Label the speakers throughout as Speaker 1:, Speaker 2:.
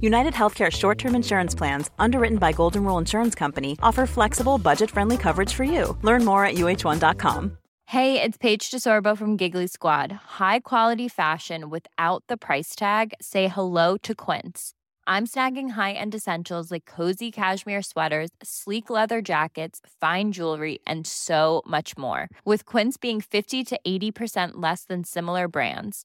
Speaker 1: United Healthcare short term insurance plans, underwritten by Golden Rule Insurance Company, offer flexible, budget friendly coverage for you. Learn more at uh1.com.
Speaker 2: Hey, it's Paige DeSorbo from Giggly Squad. High quality fashion without the price tag? Say hello to Quince. I'm snagging high end essentials like cozy cashmere sweaters, sleek leather jackets, fine jewelry, and so much more. With Quince being 50 to 80% less than similar brands.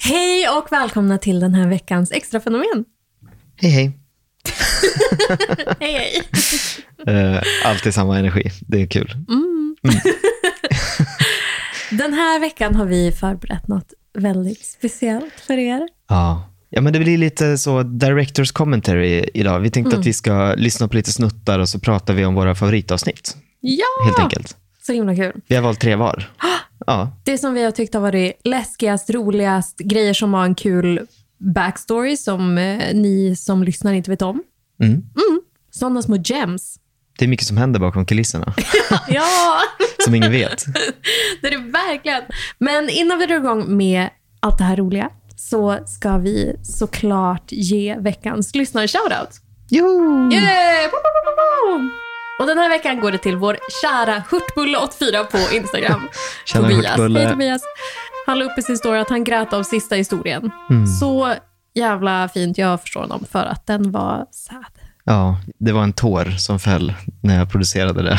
Speaker 3: Hej
Speaker 4: och välkomna till den här veckans extra fenomen.
Speaker 3: Hej, hej.
Speaker 4: hej, hej.
Speaker 3: Uh, alltid samma energi. Det är kul.
Speaker 4: Mm. Mm. den här veckan har vi förberett något väldigt speciellt för er.
Speaker 3: Ja. Ja, men det blir lite så directors commentary idag. Vi tänkte mm. att vi ska lyssna på lite snuttar och så pratar vi om våra favoritavsnitt.
Speaker 4: Ja!
Speaker 3: Helt enkelt.
Speaker 4: Så himla kul.
Speaker 3: Vi har valt tre var. Ja.
Speaker 4: Det som vi har tyckt har varit läskigast, roligast, grejer som har en kul backstory som eh, ni som lyssnar inte vet om.
Speaker 3: Mm.
Speaker 4: Mm. Sådana små gems.
Speaker 3: Det är mycket som händer bakom kulisserna.
Speaker 4: ja!
Speaker 3: som ingen vet.
Speaker 4: det är det verkligen. Men innan vi drar igång med allt det här roliga så ska vi såklart ge veckans lyssnar-shoutout.
Speaker 3: Jo!
Speaker 4: Yeah! Och den här veckan går det till vår kära Hurtbulle84 på Instagram.
Speaker 3: Tjena,
Speaker 4: Tobias.
Speaker 3: Hurtbulle.
Speaker 4: Hej Tobias. Han la upp i sin story att han grät av sista historien.
Speaker 3: Mm.
Speaker 4: Så jävla fint. Jag förstår honom för att den var sad.
Speaker 3: Ja, det var en tår som föll när jag producerade det.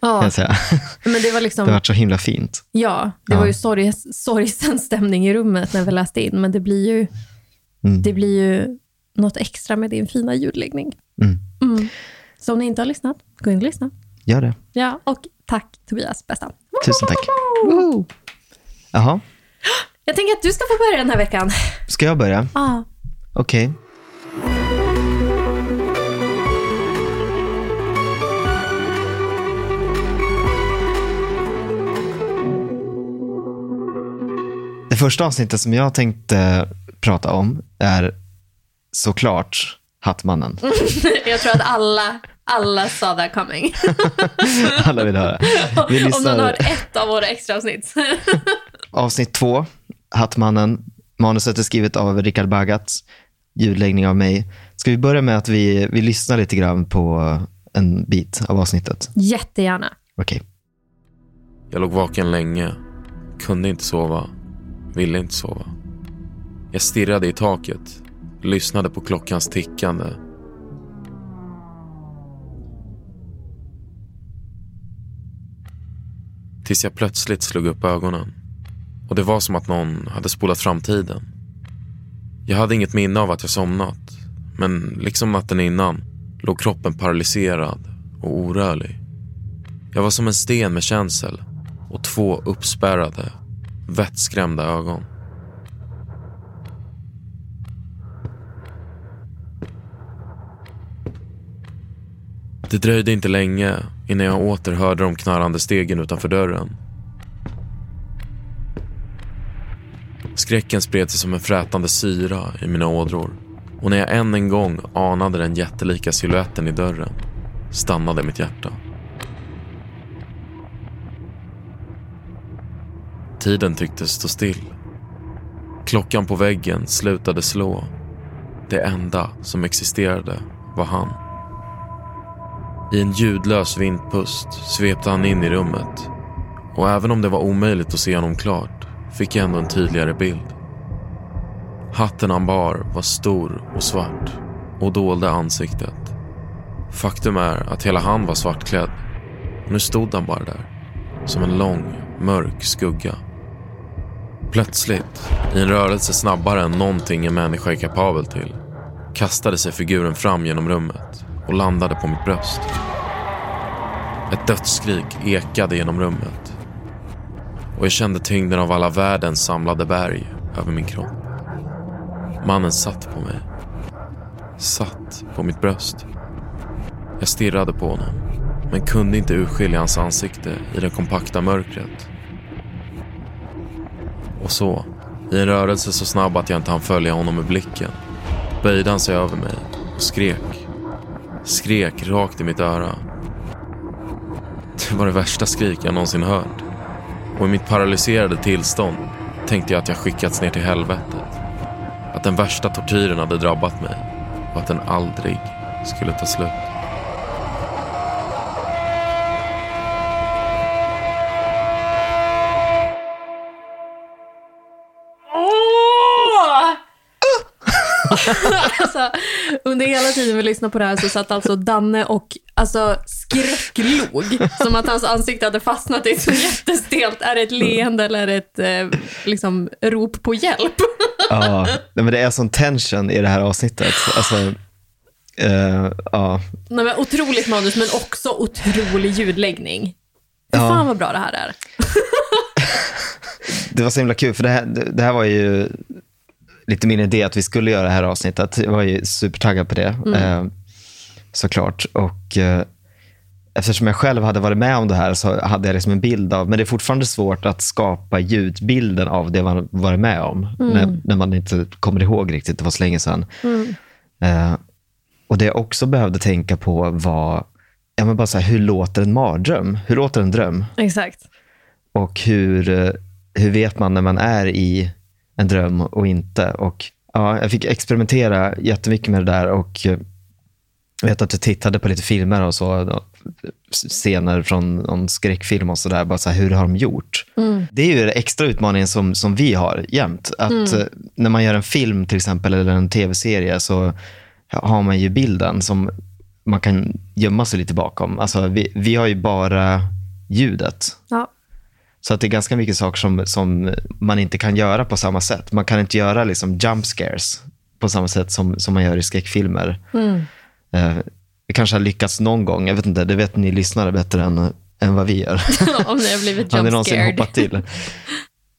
Speaker 4: Ja,
Speaker 3: kan jag säga.
Speaker 4: men det var liksom...
Speaker 3: Det var så himla fint.
Speaker 4: Ja, det
Speaker 3: Ja.
Speaker 4: var ju sorg, sorgsen stämning i rummet när vi läste in, men det blir ju,
Speaker 3: Mm.
Speaker 4: det blir ju något extra med din fina ljudläggning.
Speaker 3: Mm.
Speaker 4: Så om ni inte har lyssnat, gå in och lyssna.
Speaker 3: Gör det.
Speaker 4: Ja, och tack Tobias, bästa.
Speaker 3: Tusen tack. Woho! Jaha,
Speaker 4: Jag tänker att du ska få börja den här veckan.
Speaker 3: ska jag börja?
Speaker 4: Ah.
Speaker 3: Okej. Det första avsnittet som jag tänkte prata om är såklart Hattmannen.
Speaker 4: Jag tror att alla, alla saw that coming.
Speaker 3: Alla vill höra. Vi
Speaker 4: Om någon har ett av våra extra avsnitt.
Speaker 3: avsnitt två, Hattmannen. Manuset är skrivet av Richard Bagat, ljudläggning av mig. Ska vi börja med att vi, vi lyssnar lite grann på en bit av avsnittet?
Speaker 4: Jättegärna.
Speaker 3: Okej.
Speaker 5: Jag låg vaken länge. Kunde inte sova. Ville inte sova. Jag stirrade i taket. Lyssnade på klockans tickande. Tills jag plötsligt slog upp ögonen. Och det var som att någon hade spolat fram tiden. Jag hade inget minne av att jag somnat. Men liksom natten innan låg kroppen paralyserad och orörlig. Jag var som en sten med känsel och två uppspärrade, vettskrämda ögon. Det dröjde inte länge innan jag åter hörde de knarrande stegen utanför dörren. Skräcken spred sig som en frätande syra i mina ådror och när jag än en gång anade den jättelika siluetten i dörren stannade mitt hjärta. Tiden tycktes stå still. Klockan på väggen slutade slå. Det enda som existerade var han. I en ljudlös vindpust svepte han in i rummet. Och även om det var omöjligt att se honom klart fick jag ändå en tydligare bild. Hatten han bar var stor och svart och dolde ansiktet. Faktum är att hela han var svartklädd. Nu stod han bara där. Som en lång, mörk skugga. Plötsligt, i en rörelse snabbare än någonting en människa är kapabel till, kastade sig figuren fram genom rummet och landade på mitt bröst. Ett dödsskrik ekade genom rummet. Och jag kände tyngden av alla världens samlade berg över min kropp. Mannen satt på mig. Satt på mitt bröst. Jag stirrade på honom, men kunde inte urskilja hans ansikte i det kompakta mörkret. Och så, i en rörelse så snabb att jag inte hann följa honom med blicken, böjde han sig över mig och skrek. Skrek rakt i mitt öra. Det var det värsta skrik jag någonsin hört. Och i mitt paralyserade tillstånd tänkte jag att jag skickats ner till helvetet. Att den värsta tortyren hade drabbat mig och att den aldrig skulle ta slut.
Speaker 4: Hela tiden vi lyssnade på det här så satt alltså Danne och alltså, skräcklog. Som att hans ansikte hade fastnat i ett så jättestelt, är det ett leende eller ett eh, liksom, rop på hjälp?
Speaker 3: Ja, men det är sån tension i det här avsnittet. Alltså, eh, ja.
Speaker 4: Nej, men otroligt manus, men också otrolig ljudläggning. Fy
Speaker 3: Ja.
Speaker 4: fan vad bra det här är.
Speaker 3: Det var så himla kul, för det här, det här var ju lite min idé att vi skulle göra det här avsnittet. Jag var ju supertaggad på det, eh, såklart. Och eh, eftersom jag själv hade varit med om det här så hade jag liksom en bild av, men det är fortfarande svårt att skapa ljudbilden av det man varit med om, när, när man inte kommer ihåg riktigt, det var så länge sedan. Eh, och det jag också behövde tänka på var, ja, men bara så här, hur låter en mardröm? Hur låter en dröm?
Speaker 4: Exakt.
Speaker 3: Och hur, eh, hur vet man när man är i en dröm och inte? Och, ja, jag fick experimentera jättemycket med det där och eh, jag vet att jag tittade på lite filmer och så, då, scener från någon skräckfilm och sådär. Bara så här, hur har de gjort? Det är ju den extra utmaningen som, som vi har jämt. Att eh, när man gör en film till exempel eller en tv-serie så har man ju bilden som man kan gömma sig lite bakom. Alltså, vi, vi har ju bara ljudet.
Speaker 4: Ja.
Speaker 3: Så att det är ganska mycket saker som, som man inte kan göra på samma sätt. Man kan inte göra liksom jump scares på samma sätt som, som man gör i skräckfilmer. Eh, det kanske har lyckats någon gång, jag vet inte, det vet ni lyssnare bättre än, än vad vi gör.
Speaker 4: Om ni har blivit
Speaker 3: Har ni någonsin hoppat till?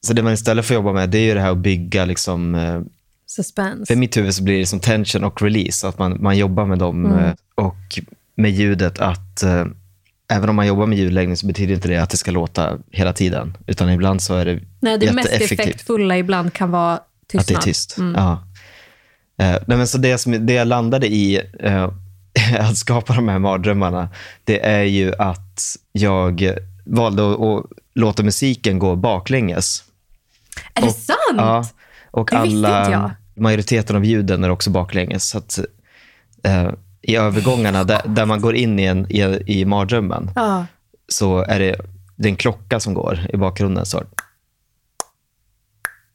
Speaker 3: Så det man istället får jobba med, det är ju det här att bygga, liksom, eh,
Speaker 4: Suspense.
Speaker 3: för mitt huvud så blir det som tension och release, att man, man jobbar med dem eh, och med ljudet att eh, även om man jobbar med ljudläggning så betyder inte det att det ska låta hela tiden, utan ibland så är det
Speaker 4: Nej, det mest effektfulla ibland kan vara tystnad.
Speaker 3: Att det är tyst. Ja. Eh, nej, men så det, som, det jag landade i eh, att skapa de här mardrömmarna, det är ju att jag valde att, att låta musiken gå baklänges.
Speaker 4: Är det
Speaker 3: Och-
Speaker 4: sant?
Speaker 3: Ja, och
Speaker 4: Det visste
Speaker 3: alla,
Speaker 4: inte jag.
Speaker 3: majoriteten av ljuden är också baklänges. Så att, eh, I övergångarna där, där man går in i, en, i, i mardrömmen
Speaker 4: Ja.
Speaker 3: så är det, det är en klocka som går i bakgrunden. Så.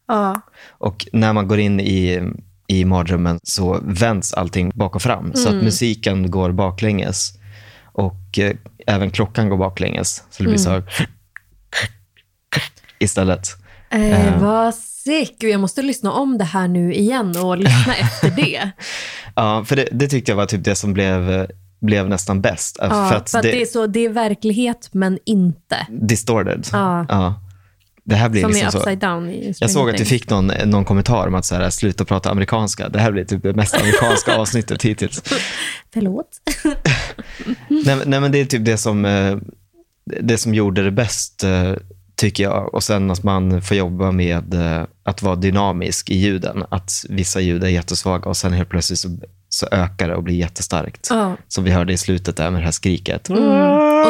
Speaker 4: Ja.
Speaker 3: Och när man går in i, i mardrömmen så vänds allting bak och fram. Så
Speaker 4: Mm.
Speaker 3: att musiken går baklänges. Och eh, även klockan går baklänges. Så det blir så här istället.
Speaker 4: Eh, vad sick. Jag måste lyssna om det här nu igen och lyssna efter det.
Speaker 3: Ja, för det, det tyckte jag var typ det som blev, blev nästan bäst.
Speaker 4: Ja,
Speaker 3: för att
Speaker 4: för att
Speaker 3: det,
Speaker 4: det, är så, det är verklighet, men inte.
Speaker 3: distorted.
Speaker 4: Ja.
Speaker 3: Det här blir
Speaker 4: Som
Speaker 3: liksom
Speaker 4: är
Speaker 3: så.
Speaker 4: upside down i
Speaker 3: Jag såg att du fick någon, någon kommentar om att så här, sluta prata amerikanska. Det här blir typ det mest amerikanska avsnittet hittills.
Speaker 4: Förlåt.
Speaker 3: nej, nej, men det är typ det som, eh, det som gjorde det bäst, eh, tycker jag. Och sen att man får jobba med eh, att vara dynamisk i ljuden. Att vissa ljud är jättesvaga och sen helt plötsligt så, så ökar det och blir jättestarkt.
Speaker 4: Ja.
Speaker 3: Som vi hörde i slutet där med det här skriket.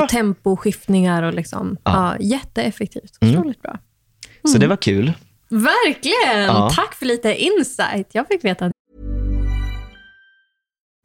Speaker 4: Och temposkiftningar och liksom. Ja. jätteeffektivt. Otroligt bra.
Speaker 3: Så det var kul.
Speaker 4: Verkligen!
Speaker 3: Ja.
Speaker 4: Tack för lite insight. Jag fick veta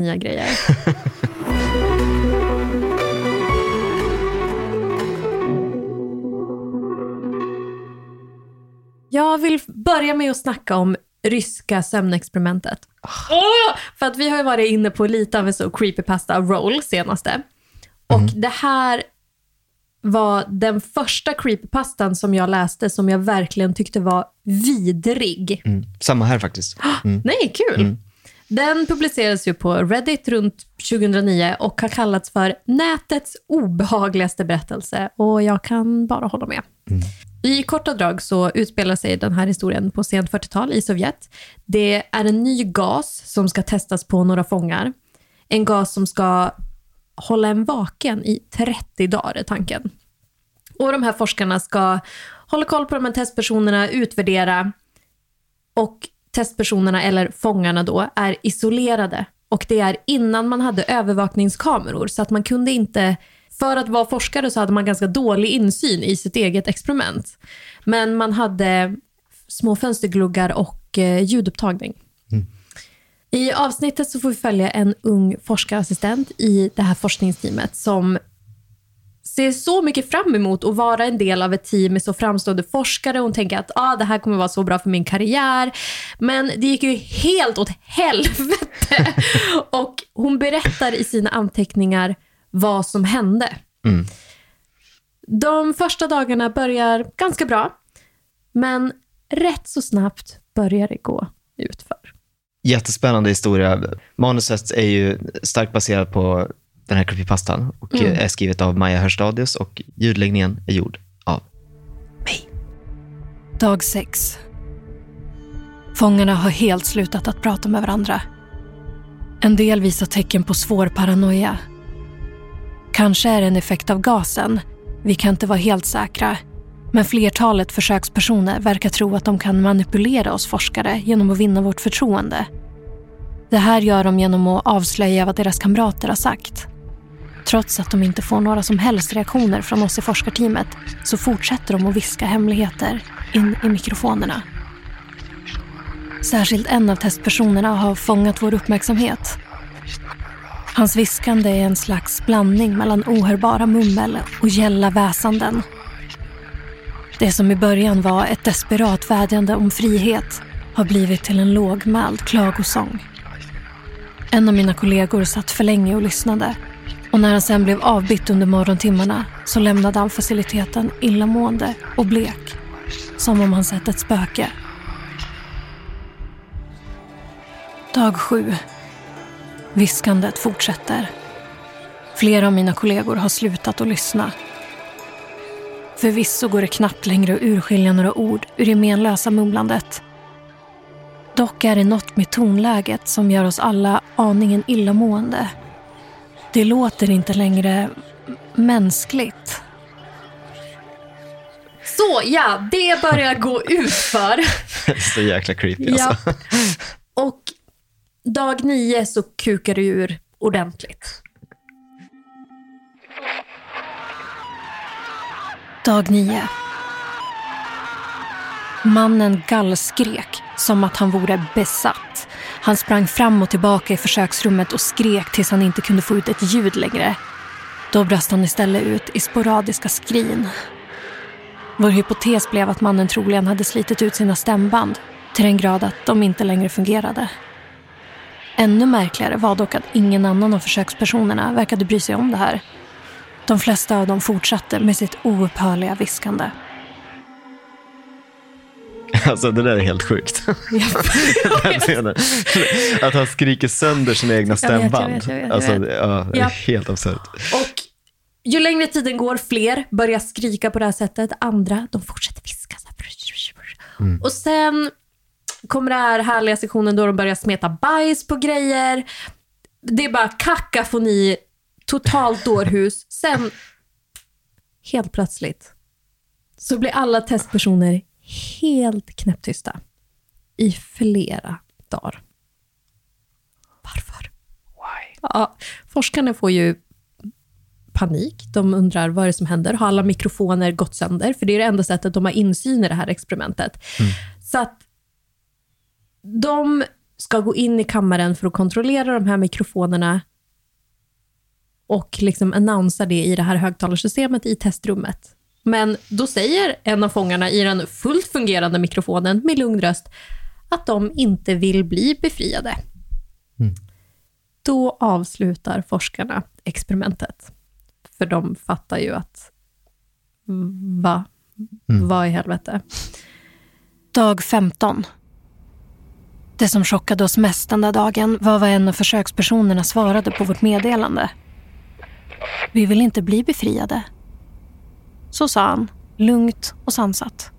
Speaker 4: Nya grejer. Jag vill börja med att snacka om ryska sömnexperimentet. Åh! För att vi har ju varit inne på lite av en så creepypasta roll senaste. Och det här var den första creepypastan som jag läste som jag verkligen tyckte var vidrig.
Speaker 3: Mm. Samma här faktiskt. Mm.
Speaker 4: Nej, kul. Den publicerades ju på Reddit runt 2009 och har kallats för nätets obehagligaste berättelse och jag kan bara hålla med. I korta drag så utspelar sig den här historien på sent 40-tal i Sovjet. Det är en ny gas som ska testas på några fångar. En gas som ska hålla en vaken i 30 dagar är tanken. Och de här forskarna ska hålla koll på de här testpersonerna, utvärdera och testpersonerna, eller fångarna då, är isolerade. Och det är innan man hade övervakningskameror, så att man kunde inte... För att vara forskare så hade man ganska dålig insyn i sitt eget experiment. Men man hade små fönstergluggar och eh, ljudupptagning. I avsnittet så får vi följa en ung forskarassistent i det här forskningsteamet som ser så mycket fram emot att vara en del av ett team med så framstående forskare. Hon tänker att ah, det här kommer vara så bra för min karriär. Men det gick ju helt åt helvete. Och hon berättar i sina anteckningar vad som hände. De första dagarna börjar ganska bra. Men rätt så snabbt börjar det gå utför.
Speaker 3: Jättespännande historia. Manuset är ju starkt baserat på den här creepypastan och
Speaker 4: Mm.
Speaker 3: är skrivet av Maja Hörstadius och ljudläggningen är gjord av
Speaker 6: Dag sex. Fångarna har helt slutat att prata med varandra. En del visar tecken på svår paranoia. Kanske är det en effekt av gasen. Vi kan inte vara helt säkra. Men flertalet försökspersoner verkar tro att de kan manipulera oss forskare genom att vinna vårt förtroende. Det här gör de genom att avslöja vad deras kamrater har sagt. Trots att de inte får några som helst reaktioner från oss i forskarteamet så fortsätter de att viska hemligheter in i mikrofonerna. Särskilt en av testpersonerna har fångat vår uppmärksamhet. Hans viskande är en slags blandning mellan ohörbara mummel och gälla väsanden. Det som i början var ett desperat vädjande om frihet har blivit till en lågmäld klagosång. En av mina kollegor satt för länge och lyssnade och när han sen blev avbytt under morgontimmarna så lämnade han faciliteten illamående och blek. Som om han sett ett spöke. Dag sju. Viskandet fortsätter. Flera av mina kollegor har slutat att lyssna. Förvisso går det knappt längre att urskilja några ord ur det menlösa mumlandet. Dock är det något med tonläget som gör oss alla aningen illamående. Det låter inte längre mänskligt.
Speaker 4: Så ja, det börjar gå utför.
Speaker 3: Så jäkla creepy
Speaker 4: Ja.
Speaker 3: alltså.
Speaker 4: Och dag nio så kukar det ur ordentligt.
Speaker 6: Dag nio. Mannen gallskrek som att han vore besatt. Han sprang fram och tillbaka i försöksrummet och skrek tills han inte kunde få ut ett ljud längre. Då brast han istället ut i sporadiska skrin. Vår hypotes blev att mannen troligen hade slitit ut sina stämband till den grad att de inte längre fungerade. Ännu märkligare var dock att ingen annan av försökspersonerna verkade bry sig om det här. De flesta av dem fortsatte med sitt oupphörliga viskande.
Speaker 3: Alltså det där är helt sjukt. Att han skriker sönder sina egna
Speaker 4: Jag vet, jag
Speaker 3: stämband.
Speaker 4: vet, jag vet, jag
Speaker 3: Alltså, ja, det är helt absurt.
Speaker 4: Och ju längre tiden går, fler börjar skrika på det här sättet. Andra, de fortsätter viska. Här. Och sen kommer den här härliga sektionen då de börjar smeta bajs på grejer. Det är bara kakafoni, totalt dårhus. Sen, helt plötsligt, så blir alla testpersoner helt knäpptysta i flera dagar. Varför? Why? Ja, forskarna får ju panik. De undrar vad är det som händer. Har alla mikrofoner gått sönder? För det är det enda sättet de har insyn i det här experimentet. Så att de ska gå in i kammaren för att kontrollera de här mikrofonerna och liksom annonsa det i det här högtalarsystemet i testrummet. Men då säger en av fångarna i den fullt fungerande mikrofonen med lugn röst att de inte vill bli befriade. Då avslutar forskarna experimentet. För de fattar ju att, va? Vad i helvete?
Speaker 6: Dag 15. Det som chockade oss mest den där dagen var vad en av försökspersonerna svarade på vårt meddelande. Vi vill inte bli befriade. Så sa han, lugnt och sansat.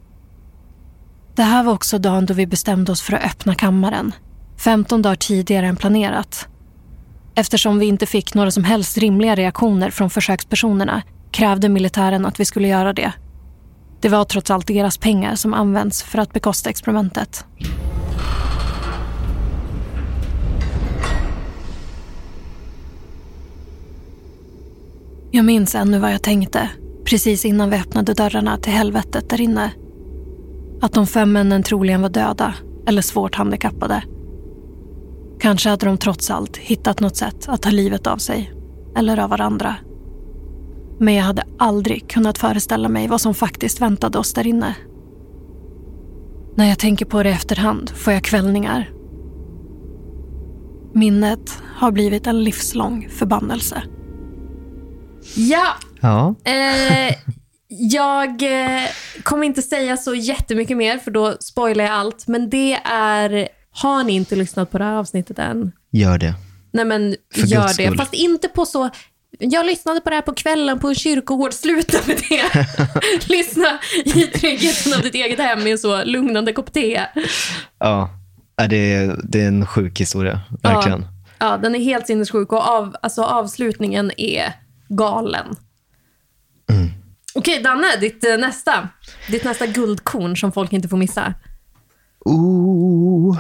Speaker 6: Det här var också dagen då vi bestämde oss för att öppna kammaren. 15 dagar tidigare än planerat. Eftersom vi inte fick några som helst rimliga reaktioner från försökspersonerna krävde militären att vi skulle göra det. Det var trots allt deras pengar som används för att bekosta experimentet. Jag minns ännu vad jag tänkte precis innan vi öppnade dörrarna till helvetet där inne. Att de fem männen troligen var döda eller svårt handikappade. Kanske hade de trots allt hittat något sätt att ta livet av sig eller av varandra. Men jag hade aldrig kunnat föreställa mig vad som faktiskt väntade oss där inne. När jag tänker på det i efterhand får jag kvällningar. Minnet har blivit en livslång förbannelse.
Speaker 4: Ja,
Speaker 3: Ja.
Speaker 4: eh, jag eh, kommer inte säga så jättemycket mer för då spoilar jag allt. Men det är, har ni inte lyssnat på det här avsnittet än?
Speaker 3: Gör det.
Speaker 4: Nej men
Speaker 3: För
Speaker 4: gör det. Fast inte på så... Jag lyssnade på det här på kvällen på en kyrkogård. Sluta med det. Lyssna i tryggheten av ditt eget hem i en så lugnande kopp te.
Speaker 3: Ja. Ja, Det är, det är en sjuk historia, verkligen.
Speaker 4: Ja, den är helt sinnessjuk och av, alltså, avslutningen är galen.
Speaker 3: Mm.
Speaker 4: Okej, Danne, ditt eh, nästa. Ditt nästa guldkorn som folk inte får missa.
Speaker 3: Ooh.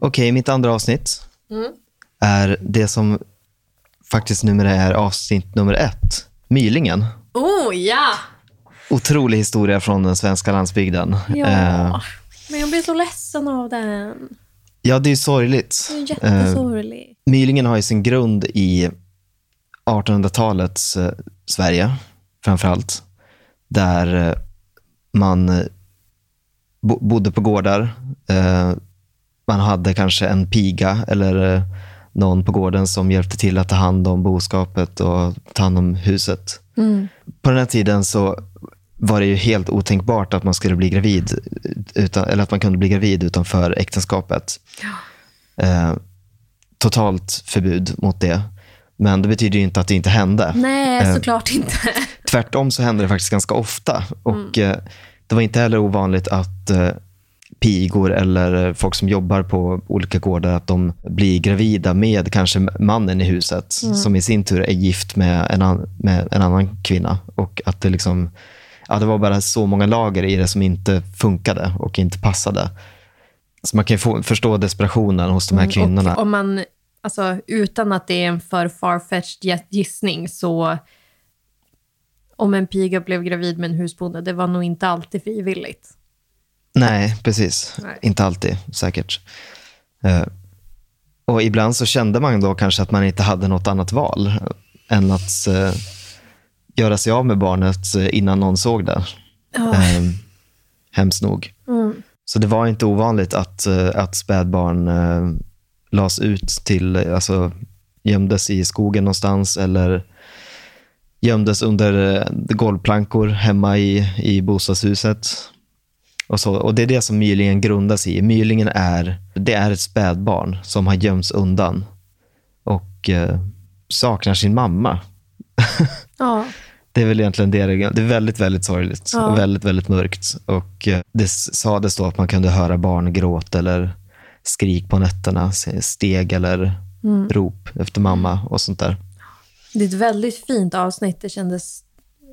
Speaker 3: Okej, mitt andra avsnitt är det som faktiskt numera är avsnitt nummer ett. Mylingen.
Speaker 4: Oh, ja!
Speaker 3: Otrolig historia från den svenska landsbygden.
Speaker 4: Ja.
Speaker 3: Eh,
Speaker 4: Men jag blir så ledsen av den.
Speaker 3: ja, det är sorgligt.
Speaker 4: Är
Speaker 3: Eh. Mylingen har ju sin grund i 1800-talets eh, Sverige, framför allt. Där eh, man eh, bo- bodde på gårdar. Eh, man hade kanske en piga eller någon på gården som hjälpte till att ta hand om boskapet och ta hand om huset. På den här tiden så var det ju helt otänkbart att man skulle bli gravid, utan, eller att man kunde bli gravid utanför äktenskapet. Eh, totalt förbud mot det. Men det betyder ju inte att det inte hände.
Speaker 4: Nej,
Speaker 3: eh,
Speaker 4: såklart inte.
Speaker 3: Tvärtom så hände det faktiskt ganska ofta. Och eh, Det var inte heller ovanligt att eh, pigor eller folk som jobbar på olika gårdar, att de blir gravida med kanske mannen i huset, som i sin tur är gift med en, an, med en annan kvinna. Och att det liksom, ja, det var bara så många lager i det som inte funkade och inte passade. Så man kan ju få, förstå desperationen hos de här kvinnorna.
Speaker 4: Och om man, alltså, utan att det är en för farfetched gissning, så om en piga blev gravid med en husbonde, det var nog inte alltid frivilligt.
Speaker 3: Nej, precis.
Speaker 4: Nej.
Speaker 3: Inte alltid, säkert. Eh, och ibland så kände man då kanske att man inte hade något annat val än att eh, göra sig av med barnet eh, innan någon såg det. Eh, hemskt nog. Så det var inte ovanligt att, eh, att spädbarn eh, lades ut till, eh, alltså gömdes i skogen någonstans eller gömdes under golvplankor hemma i, i bostadshuset. Och, så, och Det är det som mylingen grundas i. Mylingen är, det är ett spädbarn som har gömts undan och eh, saknar sin mamma.
Speaker 4: Ja.
Speaker 3: Det är väl egentligen det. det är. Väldigt, väldigt sorgligt
Speaker 4: Ja.
Speaker 3: och väldigt, väldigt mörkt. Och eh, det sades då att man kunde höra barn gråta eller skrik på nätterna, steg eller
Speaker 4: Mm.
Speaker 3: rop efter mamma och sånt där.
Speaker 4: Det är ett väldigt fint avsnitt. Det kändes...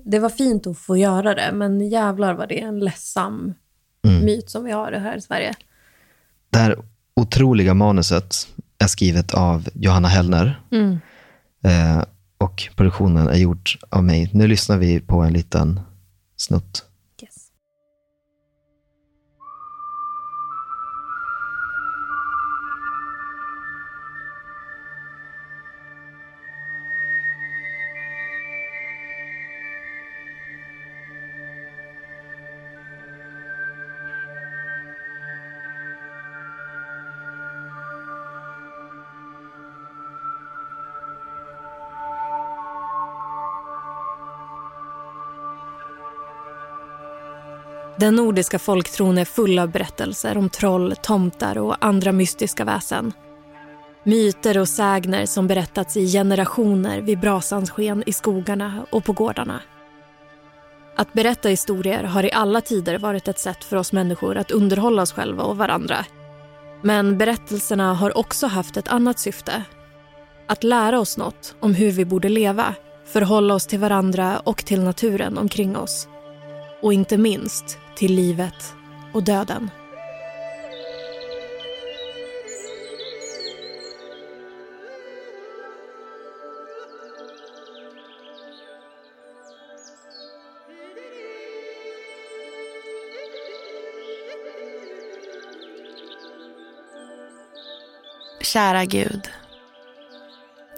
Speaker 4: Det var fint att få göra det, men jävlar vad det är en ledsam
Speaker 3: Mm.
Speaker 4: myt som vi har här i Sverige.
Speaker 3: Det här otroliga manuset är skrivet av Johanna Hellner
Speaker 4: Mm.
Speaker 3: eh, och produktionen är gjord av mig. Nu lyssnar vi på en liten snutt.
Speaker 6: Den nordiska folktron är full av berättelser om troll, tomtar och andra mystiska väsen. Myter och sägner som berättats i generationer vid brasans sken i skogarna och på gårdarna. Att berätta historier har i alla tider varit ett sätt för oss människor att underhålla oss själva och varandra. Men berättelserna har också haft ett annat syfte. Att lära oss något om hur vi borde leva, förhålla oss till varandra och till naturen omkring oss och inte minst till livet och döden.
Speaker 7: Kära Gud.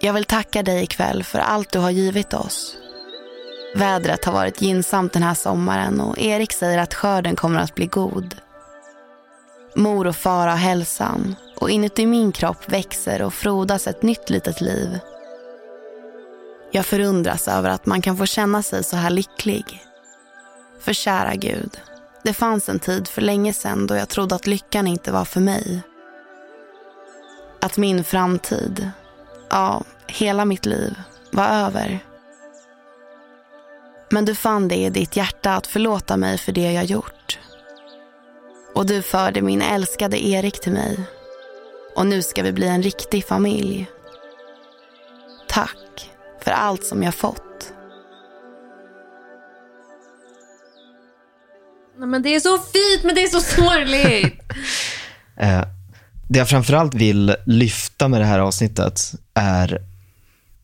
Speaker 7: Jag vill tacka dig ikväll för allt du har givit oss. Vädret har varit gynnsamt den här sommaren och Erik säger att skörden kommer att bli god. Mor och far har hälsan och inuti min kropp växer och frodas ett nytt litet liv. Jag förundras över att man kan få känna sig så här lycklig. För kära Gud, det fanns en tid för länge sedan då jag trodde att lyckan inte var för mig. Att min framtid, ja, hela mitt liv, var över. Men du fann det i ditt hjärta att förlåta mig för det jag gjort. Och du förde min älskade Erik till mig. Och nu ska vi bli en riktig familj. Tack för allt som jag fått.
Speaker 4: Nej, men det är så fint, men det är så sorgligt.
Speaker 3: Eh, det jag framförallt vill lyfta med det här avsnittet är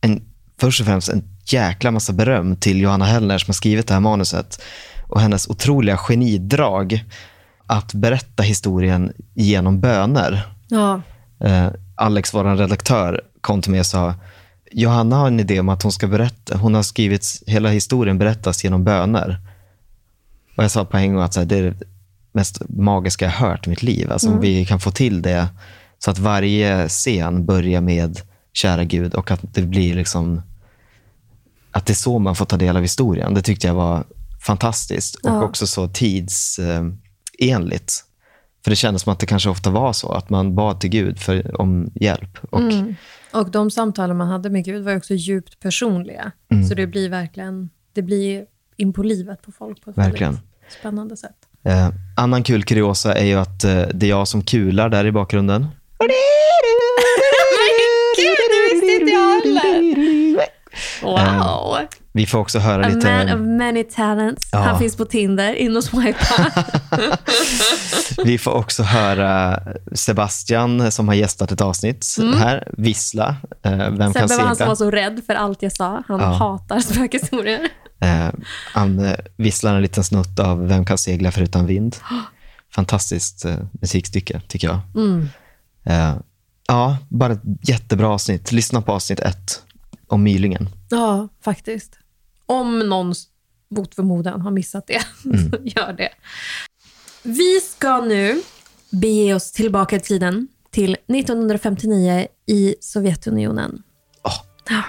Speaker 3: en, först och främst en jäkla massa beröm till Johanna Hellner som har skrivit det här manuset och hennes otroliga genidrag att berätta historien genom böner.
Speaker 4: ja.
Speaker 3: Eh, Alex, vår redaktör, kom till mig och sa Johanna har en idé om att hon ska berätta, hon har skrivit, hela historien berättas genom böner. Och jag sa på en gång att här, det är det mest magiska jag hört i mitt liv. Alltså om vi kan få till det så att varje scen börjar med kära Gud och att det blir liksom att det är så man får ta del av historien. Det tyckte jag var fantastiskt och
Speaker 4: Ja.
Speaker 3: också så tidsenligt. För det kändes som att det kanske ofta var så, att man bad till Gud för, om hjälp. Och,
Speaker 4: Mm. Och de samtalen man hade med Gud var också djupt personliga.
Speaker 3: Mm.
Speaker 4: Så det blir verkligen, det blir in på livet på folk på ett
Speaker 3: Verkligen.
Speaker 4: väldigt spännande sätt.
Speaker 3: Eh, annan kul kuriosa är ju att eh, det är jag som kular där i bakgrunden.
Speaker 4: Gud, det visste inte jag heller. Wow.
Speaker 3: Vi får också höra
Speaker 4: A
Speaker 3: lite...
Speaker 4: man of many talents.
Speaker 3: Ja.
Speaker 4: Han finns på Tinder. In och swipa.
Speaker 3: Vi får också höra Sebastian som har gästat ett avsnitt här, vissla. Eh, Vem kan
Speaker 4: Mm. Sebbe var han som
Speaker 3: segla?
Speaker 4: var så rädd för allt jag sa. Han
Speaker 3: Ja.
Speaker 4: hatar spökhistorier.
Speaker 3: Eh, Han eh, visslar en liten snutt av Vem kan segla förutan vind? Fantastiskt eh, musikstycke, tycker jag.
Speaker 4: Mm.
Speaker 3: Eh, Ja, bara ett jättebra avsnitt. Lyssna på avsnitt ett om Mylingen.
Speaker 4: Ja, faktiskt. Om någon mot förmodan har missat det,
Speaker 3: Mm.
Speaker 4: så gör det. Vi ska nu bege oss tillbaka i tiden till 1959 i Sovjetunionen. Ja.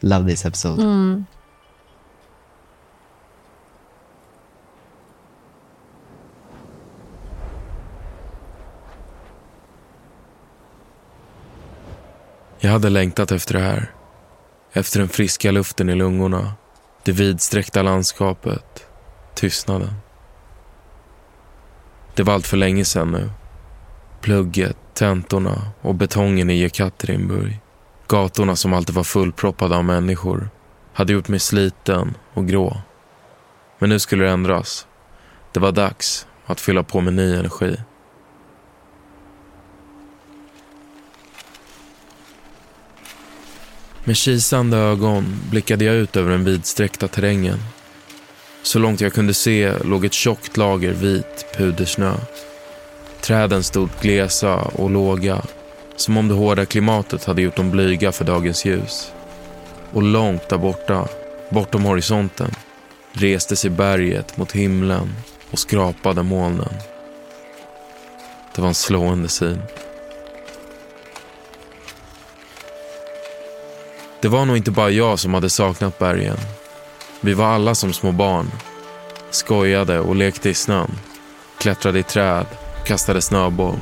Speaker 3: Love this episode.
Speaker 4: Mm.
Speaker 5: Jag hade längtat efter det här. Efter den friska luften i lungorna, det vidsträckta landskapet, tystnaden. Det var allt för länge sedan nu. Plugget, tentorna och betongen i Jekaterinburg. Gatorna som alltid var fullproppade av människor hade gjort mig sliten och grå. Men nu skulle det ändras. Det var dags att fylla på med ny energi. Med kisande ögon blickade jag ut över den vidsträckta terrängen. Så långt jag kunde se låg ett tjockt lager vit pudersnö. Träden stod glesa och låga, som om det hårda klimatet hade gjort dem blyga för dagens ljus. Och långt där borta, bortom horisonten, reste sig berget mot himlen och skrapade molnen. Det var en slående syn. Det var nog inte bara jag som hade saknat bergen. Vi var alla som små barn. Skojade och lekte i snön. Klättrade i träd, kastade snöboll.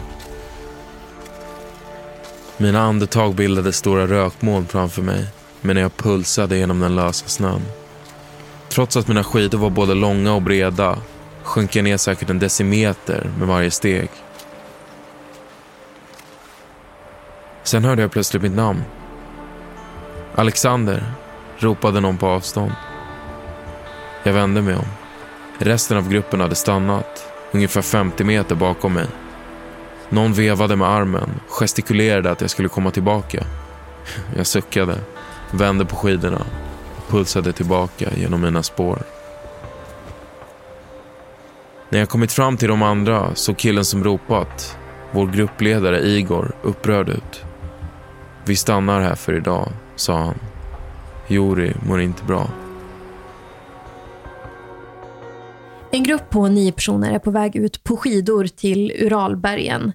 Speaker 5: Mina andetag bildade stora rökmoln framför mig medan jag pulsade genom den lösa snön. Trots att mina skidor var både långa och breda sjönk jag ner säkert en decimeter med varje steg. Sen hörde jag plötsligt mitt namn. Alexander, ropade någon på avstånd. Jag vände mig om. Resten av gruppen hade stannat, ungefär 50 meter bakom mig. Någon vevade med armen, gestikulerade att jag skulle komma tillbaka. Jag suckade, vände på skidorna och pulsade tillbaka genom mina spår. När jag kommit fram till de andra såg killen som ropat, vår gruppledare Igor, upprörd ut. Vi stannar här för idag, sa han. Juri mår inte bra.
Speaker 4: En grupp på nio personer är på väg ut på skidor till Uralbergen.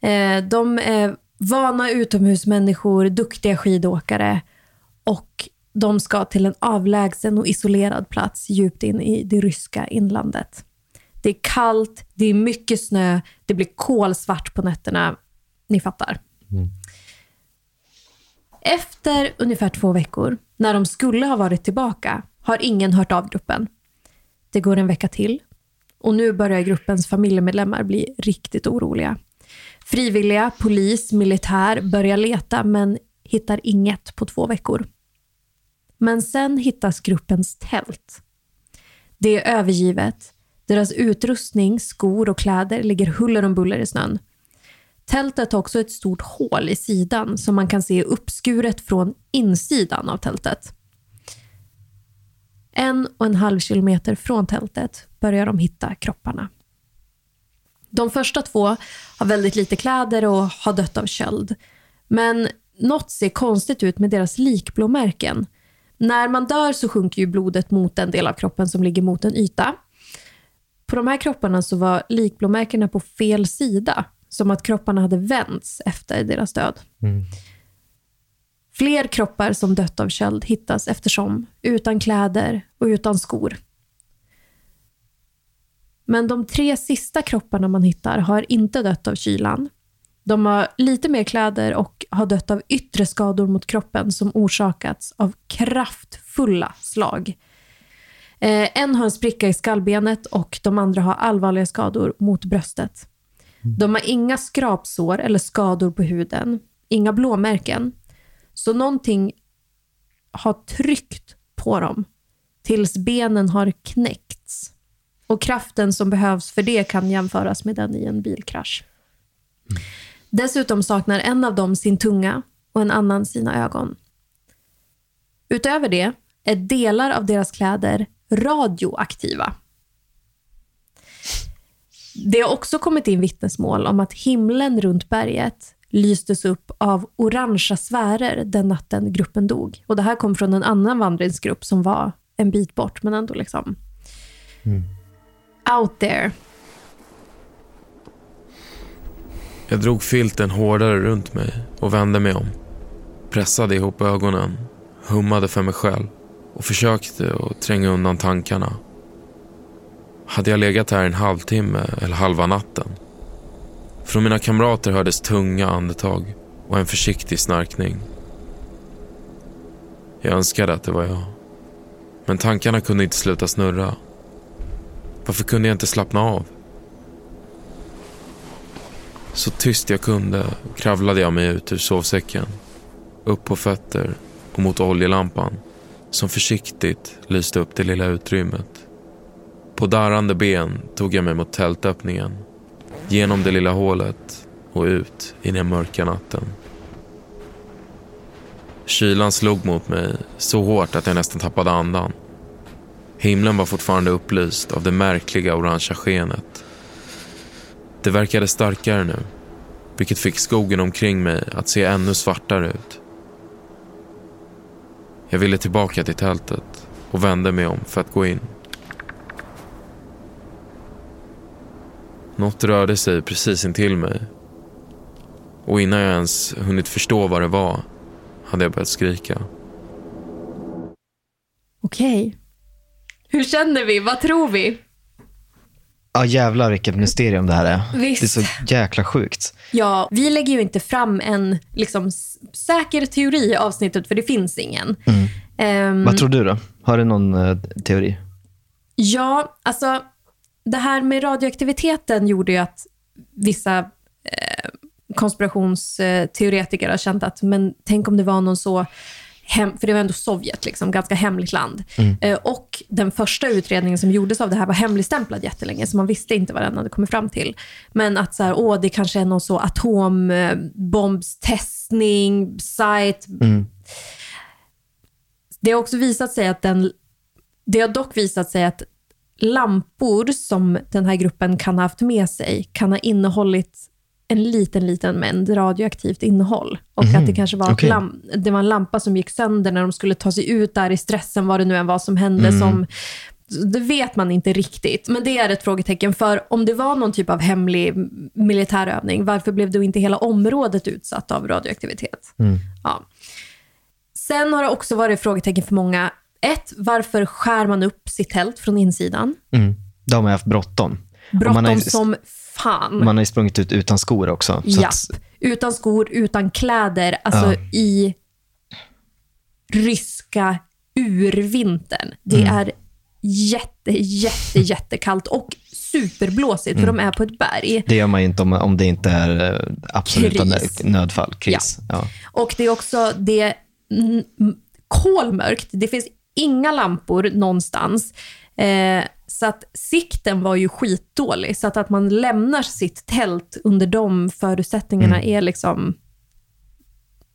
Speaker 4: Eh, De är vana utomhusmänniskor, duktiga skidåkare och de ska till en avlägsen och isolerad plats djupt in i det ryska inlandet. Det är kallt, det är mycket snö, det blir kolsvart på nätterna. Ni fattar. Efter ungefär två veckor, när de skulle ha varit tillbaka, har ingen hört av gruppen. Det går en vecka till och nu börjar gruppens familjemedlemmar bli riktigt oroliga. Frivilliga, polis, militär börjar leta men hittar inget på två veckor. Men sen hittas gruppens tält. Det är övergivet. Deras utrustning, skor och kläder ligger huller om buller i snön. Tältet har också ett stort hål i sidan som man kan se uppskuret från insidan av tältet. En och en halv kilometer från tältet börjar de hitta kropparna. De första två har väldigt lite kläder och har dött av köld. Men något ser konstigt ut med deras likblåmärken. När man dör så sjunker ju blodet mot den del av kroppen som ligger mot en yta. På de här kropparna så var likblåmärkena på fel sida, som att kropparna hade vänts efter deras död. Fler kroppar som dött av köld hittas eftersom, utan kläder och utan skor. Men de tre sista kropparna man hittar har inte dött av kylan. De har lite mer kläder och har dött av yttre skador mot kroppen som orsakats av kraftfulla slag. Eh, en har en spricka i skallbenet och de andra har allvarliga skador mot bröstet. De har inga skrapsår eller skador på huden, inga blåmärken. Så någonting har tryckt på dem tills benen har knäckts. Och kraften som behövs för det kan jämföras med den i en bilkrasch. Dessutom saknar en av dem sin tunga och en annan sina ögon. Utöver det är delar av deras kläder radioaktiva. Det har också kommit in vittnesmål om att himlen runt berget lystes upp av orangea sfärer den natten gruppen dog. Och Det här kom från en annan vandringsgrupp som var en bit bort, men ändå liksom out there.
Speaker 5: Jag drog filten hårdare runt mig och vände mig om. Pressade ihop ögonen, hummade för mig själv och försökte att tränga undan tankarna. Hade jag legat här en halvtimme eller halva natten? Från mina kamrater hördes tunga andetag och en försiktig snarkning. Jag önskade att det var jag. Men tankarna kunde inte sluta snurra. Varför kunde jag inte slappna av? Så tyst jag kunde kravlade jag mig ut ur sovsäcken. Upp på fötter och mot oljelampan som försiktigt lyste upp det lilla utrymmet. På darrande ben tog jag mig mot tältöppningen. Genom det lilla hålet och ut i den mörka natten. Kylan slog mot mig så hårt att jag nästan tappade andan. Himlen var fortfarande upplyst av det märkliga orangea skenet. Det verkade starkare nu, vilket fick skogen omkring mig att se ännu svartare ut. Jag ville tillbaka till tältet och vände mig om för att gå in. Något rörde sig precis intill mig. Och innan jag ens hunnit förstå vad det var hade jag börjat skrika.
Speaker 4: Okej. Hur känner vi? Vad tror vi?
Speaker 3: Ja, jävlar vilket mysterium det här är.
Speaker 4: Visst.
Speaker 3: Det är så jäkla sjukt.
Speaker 4: Ja, vi lägger ju inte fram en liksom, säker teori i avsnittet, för det finns ingen. Ehm,
Speaker 3: Vad tror du då? Har du någon eh, teori?
Speaker 4: Ja, alltså det här med radioaktiviteten gjorde ju att vissa eh, konspirationsteoretiker har känt att, men tänk om det var någon så Hem, för det var ändå Sovjet, liksom, ganska hemligt land. Eh, och den första utredningen som gjordes av det här var hemligstämplad jättelänge, så man visste inte vad den hade kommit fram till. Men att så här, åh, det kanske är någon så atombombstestning, site. Det har också visat sig att den det har dock visat sig att lampor som den här gruppen kan ha haft med sig kan ha innehållit en liten, liten mängd radioaktivt innehåll. Och att det kanske var,
Speaker 3: okej.
Speaker 4: ett lam- det var en lampa som gick sönder när de skulle ta sig ut där i stressen, vad det nu än var som hände. Som, det vet man inte riktigt, men det är ett frågetecken. För om det var någon typ av hemlig militärövning, varför blev då inte hela området utsatt av radioaktivitet? Ja. Sen har det också varit frågetecken för många. Ett, varför skär man upp sitt tält från insidan?
Speaker 3: Mm. De har haft bråttom.
Speaker 4: Bråttom
Speaker 3: man ju-
Speaker 4: som fan.
Speaker 3: man har ju sprungit ut utan skor också. Så
Speaker 4: Japp.
Speaker 3: att,
Speaker 4: Utan skor, utan kläder, alltså
Speaker 3: Ja.
Speaker 4: i ryska urvintern. Det
Speaker 3: Mm.
Speaker 4: är jätte, jätte, jättekallt och superblåsigt,
Speaker 3: Mm.
Speaker 4: för de är på ett berg.
Speaker 3: det gör man inte om, om det inte är eh, absoluta
Speaker 4: Kris.
Speaker 3: nödfall, kris. Ja.
Speaker 4: Och det är också det kolmörkt. Det finns inga lampor någonstans. Eh, så att sikten var ju skitdålig. Så att, att man lämnar sitt tält under de förutsättningarna
Speaker 3: Mm.
Speaker 4: är liksom...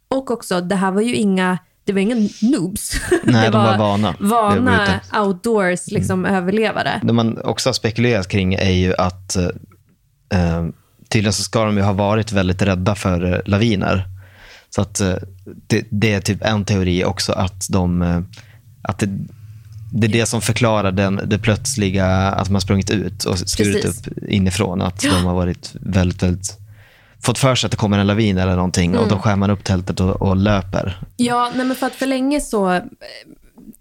Speaker 4: Och också, det här var ju inga... Det var inga noobs.
Speaker 3: Nej,
Speaker 4: det
Speaker 3: de var vana. Var
Speaker 4: Vana
Speaker 3: ute. Mm.
Speaker 4: outdoors liksom, överlevare.
Speaker 3: Det man också har spekulerat kring är ju att eh, eh, tydligen så ska de ju ha varit väldigt rädda för eh, laviner. Så att eh, det, det är typ en teori också att de att det, det är det som förklarar den, det plötsliga att man sprungit ut och skurit
Speaker 4: Precis.
Speaker 3: upp inifrån. Att de har varit väldigt, väldigt fått för sig att det kommer en lavin eller någonting och då skär man upp tältet och, och löper.
Speaker 4: Ja, nej men för att för länge så eh,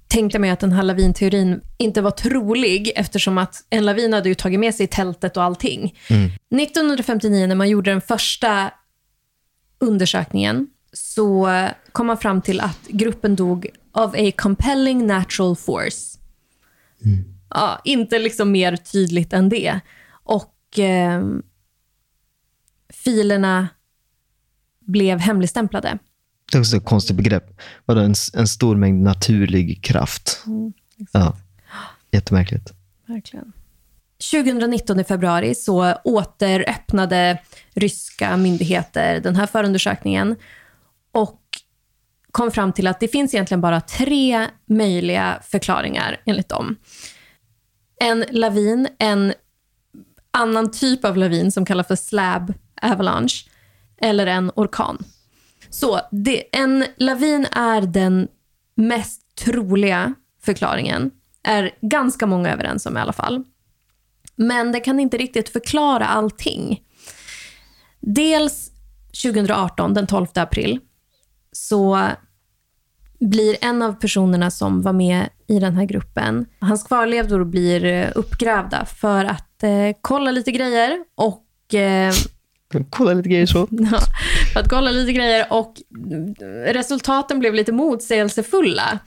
Speaker 4: tänkte man ju att den här lavinteorin inte var trolig eftersom att en lavin hade ju tagit med sig tältet och allting. 1959 när man gjorde den första undersökningen så kom man fram till att gruppen dog av a compelling natural force. Ja, inte liksom mer tydligt än det. Och eh, filerna blev hemligstämplade.
Speaker 3: Det är också ett konstigt begrepp. Vadå, en, en stor mängd naturlig kraft? ja. Jättemärkligt.
Speaker 4: Verkligen. 2019 i februari så återöppnade ryska myndigheter den här förundersökningen och kom fram till att det finns egentligen bara tre möjliga förklaringar enligt dem. En lavin, en annan typ av lavin som kallas för slab avalanche eller en orkan. Så det, en lavin är den mest troliga förklaringen. är ganska många överens om i alla fall. Men det kan inte riktigt förklara allting. Dels 2018, den 12 april, så blir en av personerna som var med i den här gruppen, hans kvarlevor blir eh, uppgrävda för att eh, kolla lite grejer och eh,
Speaker 3: Kolla lite grejer så.
Speaker 4: Ja, för att kolla lite grejer och resultaten blev lite motsägelsefulla.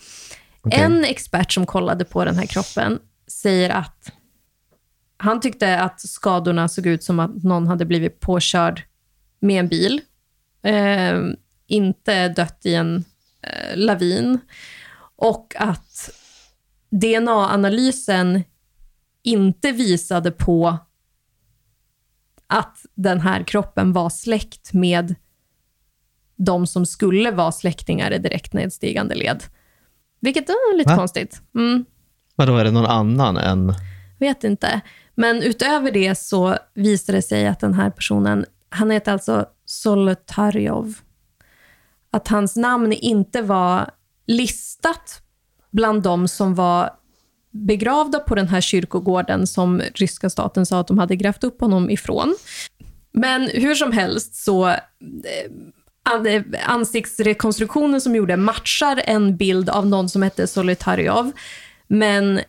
Speaker 3: Okej.
Speaker 4: En expert som kollade på den här kroppen säger att han tyckte att skadorna såg ut som att någon hade blivit påkörd med en bil. Eh, inte dött i en eh, lavin. Och att DNA-analysen inte visade på att den här kroppen var släkt med de som skulle vara släktingar i direkt nedstigande led. Vilket är lite
Speaker 3: Va?
Speaker 4: konstigt. Mm,
Speaker 3: Vadå, är det någon annan än...
Speaker 4: vet inte. Men utöver det så visade det sig att den här personen, han heter alltså Solotaryov. Att hans namn inte var listat bland de som var begravda på den här kyrkogården som ryska staten sa att de hade grävt upp honom ifrån. Men hur som helst så eh, eh, ansiktsrekonstruktionen som gjorde matchar en bild av någon som hette Solitarjov. Men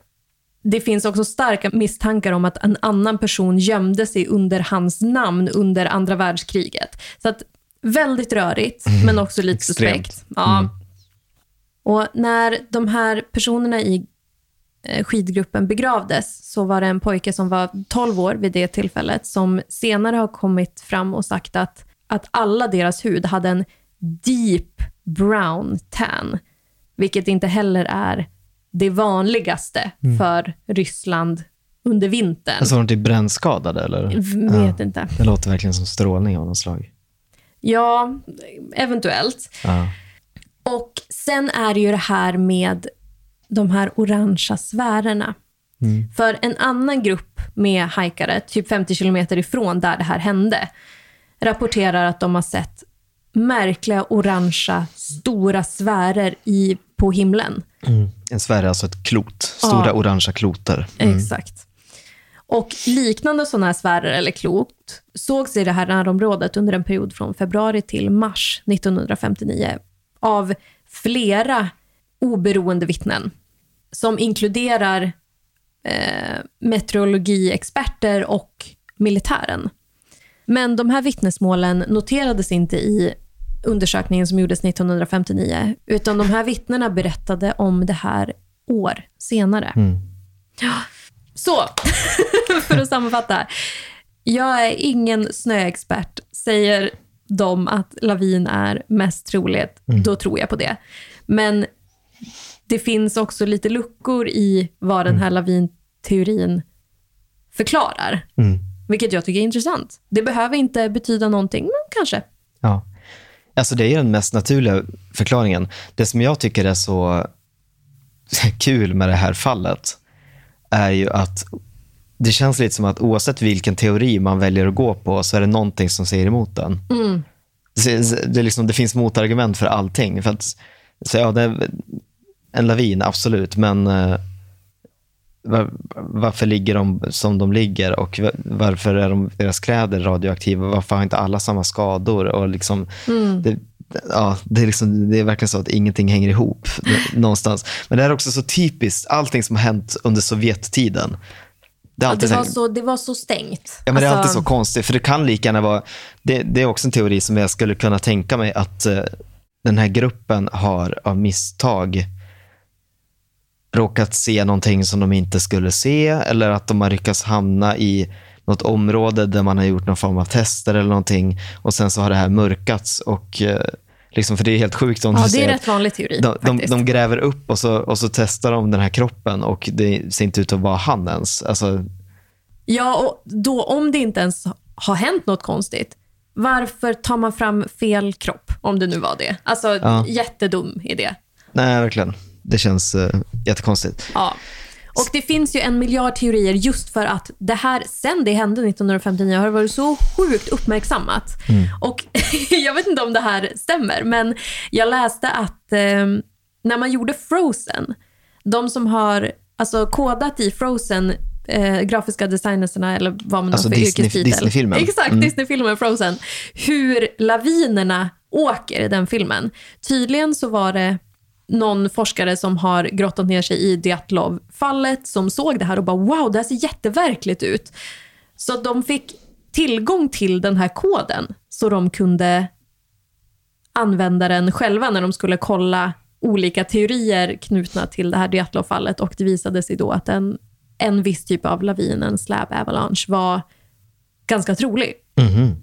Speaker 4: det finns också starka misstankar om att en annan person gömde sig under hans namn under andra världskriget. Så att väldigt rörigt, men också lite
Speaker 3: Extremt.
Speaker 4: suspekt. Ja. Och när de här personerna i eh, skidgruppen begravdes så var det en pojke som var 12 år vid det tillfället som senare har kommit fram och sagt att, att alla deras hud hade en deep brown tan, vilket inte heller är det vanligaste för Ryssland under vintern.
Speaker 3: Alltså var de typ brännskadade eller?
Speaker 4: V- Vet inte.
Speaker 3: Det låter verkligen som strålning av något slag.
Speaker 4: Ja, eventuellt.
Speaker 3: Ja.
Speaker 4: Och sen är det ju det här med de här orangea sfärerna. För en annan grupp med hajkare, typ 50 kilometer ifrån där det här hände, rapporterar att de har sett märkliga orangea stora sfärer i, på himlen.
Speaker 3: En sfär är alltså ett klot. Stora
Speaker 4: Ja.
Speaker 3: orangea kloter.
Speaker 4: Exakt. Och liknande sådana här sfärer eller klot sågs i det här närområdet under en period från februari till mars 1959 av flera oberoende vittnen som inkluderar eh, meteorologiexperter och militären. Men de här vittnesmålen noterades inte i undersökningen som gjordes 1959, utan de här vittnena berättade om det här år senare. Ja. Så, för att sammanfatta. Jag är ingen snöexpert. Säger de att lavin är mest troligt, då tror jag på det. Men det finns också lite luckor i vad den här lavinteorin förklarar. Vilket jag tycker är intressant. Det behöver inte betyda någonting, men kanske.
Speaker 3: Ja. Alltså det är den mest naturliga förklaringen. Det som jag tycker är så kul med det här fallet är ju att det känns lite som att oavsett vilken teori man väljer att gå på så är det någonting som säger emot den. Det, det, är liksom, det finns motargument för allting. För att, så ja, det är en lavin, absolut, men eh, var, varför ligger de som de ligger och va- varför är de, deras kläder radioaktiva? Varför har inte alla samma skador? Och liksom, det, ja, det, är liksom, det är verkligen så att ingenting hänger ihop någonstans. Men det är också så typiskt, allting som har hänt under Sovjettiden. Det
Speaker 4: Ja, det, var
Speaker 3: här-
Speaker 4: så, det var så stängt.
Speaker 3: Ja, men det är
Speaker 4: Alltså,
Speaker 3: alltid så konstigt, för det kan lika gärna vara... Det, det är också en teori som jag skulle kunna tänka mig att eh, den här gruppen har av misstag råkat se någonting som de inte skulle se eller att de har lyckats hamna i något område där man har gjort någon form av tester eller någonting och sen så har det här mörkats och eh, liksom, för det är helt sjukt om
Speaker 4: Ja, det är rätt vanlig teori.
Speaker 3: de, de, de gräver upp och så, och så testar de den här kroppen och det ser inte ut att vara han ens. Alltså,
Speaker 4: Ja, och då om det inte ens har hänt något konstigt, varför tar man fram fel kropp? Om det nu var det. Alltså,
Speaker 3: Ja.
Speaker 4: jättedum idé.
Speaker 3: nej, verkligen. Det känns uh, jättekonstigt.
Speaker 4: Ja. Och det finns ju en miljard teorier just för att det här, sen det hände 1959, har varit så sjukt uppmärksammat. Och jag vet inte om det här stämmer, men jag läste att eh, när man gjorde Frozen, de som har alltså, kodat i Frozen, eh, grafiska designerserna eller vad man
Speaker 3: Alltså
Speaker 4: har för
Speaker 3: Disney-
Speaker 4: yrkestitel.
Speaker 3: Disney-filmen.
Speaker 4: Exakt,
Speaker 3: Mm.
Speaker 4: Disney-filmen Frozen. Hur lavinerna åker i den filmen. Tydligen så var det någon forskare som har grottat ner sig i Dyatlov-fallet som såg det här och bara wow, det här ser jätteverkligt ut. Så de fick tillgång till den här koden så de kunde använda den själva när de skulle kolla olika teorier knutna till det här Dyatlov-fallet och det visade sig då att en, en viss typ av lavin, en slab avalanche, var ganska trolig. Mm,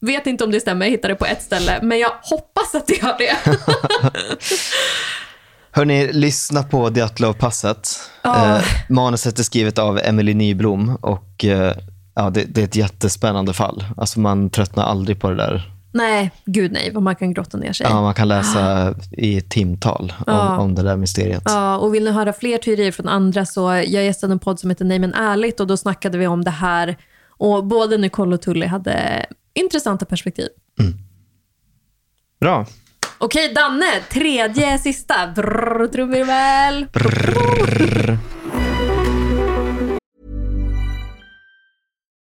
Speaker 4: vet inte om det stämmer, jag hittade det på ett ställe, men jag hoppas att det gör det.
Speaker 3: Hörni, lyssna på Dyatlov-passet.
Speaker 4: Ja.
Speaker 3: Eh, manuset är skrivet av Emily Nyblom och eh, ja, det, det är ett jättespännande fall. Alltså man tröttnar aldrig på det där.
Speaker 4: nej, gud nej, vad man kan grotta ner sig.
Speaker 3: Ja, man kan läsa i timtal om,
Speaker 4: Ja.
Speaker 3: om det där mysteriet.
Speaker 4: Ja, och vill ni höra fler teorier från andra så jag gästade en podd som heter Nej men ärligt och då snackade vi om det här och både Nicole och Tully hade intressanta perspektiv.
Speaker 3: Bra.
Speaker 4: Okej, Danne, tredje sista. Brrr, trumvirvel.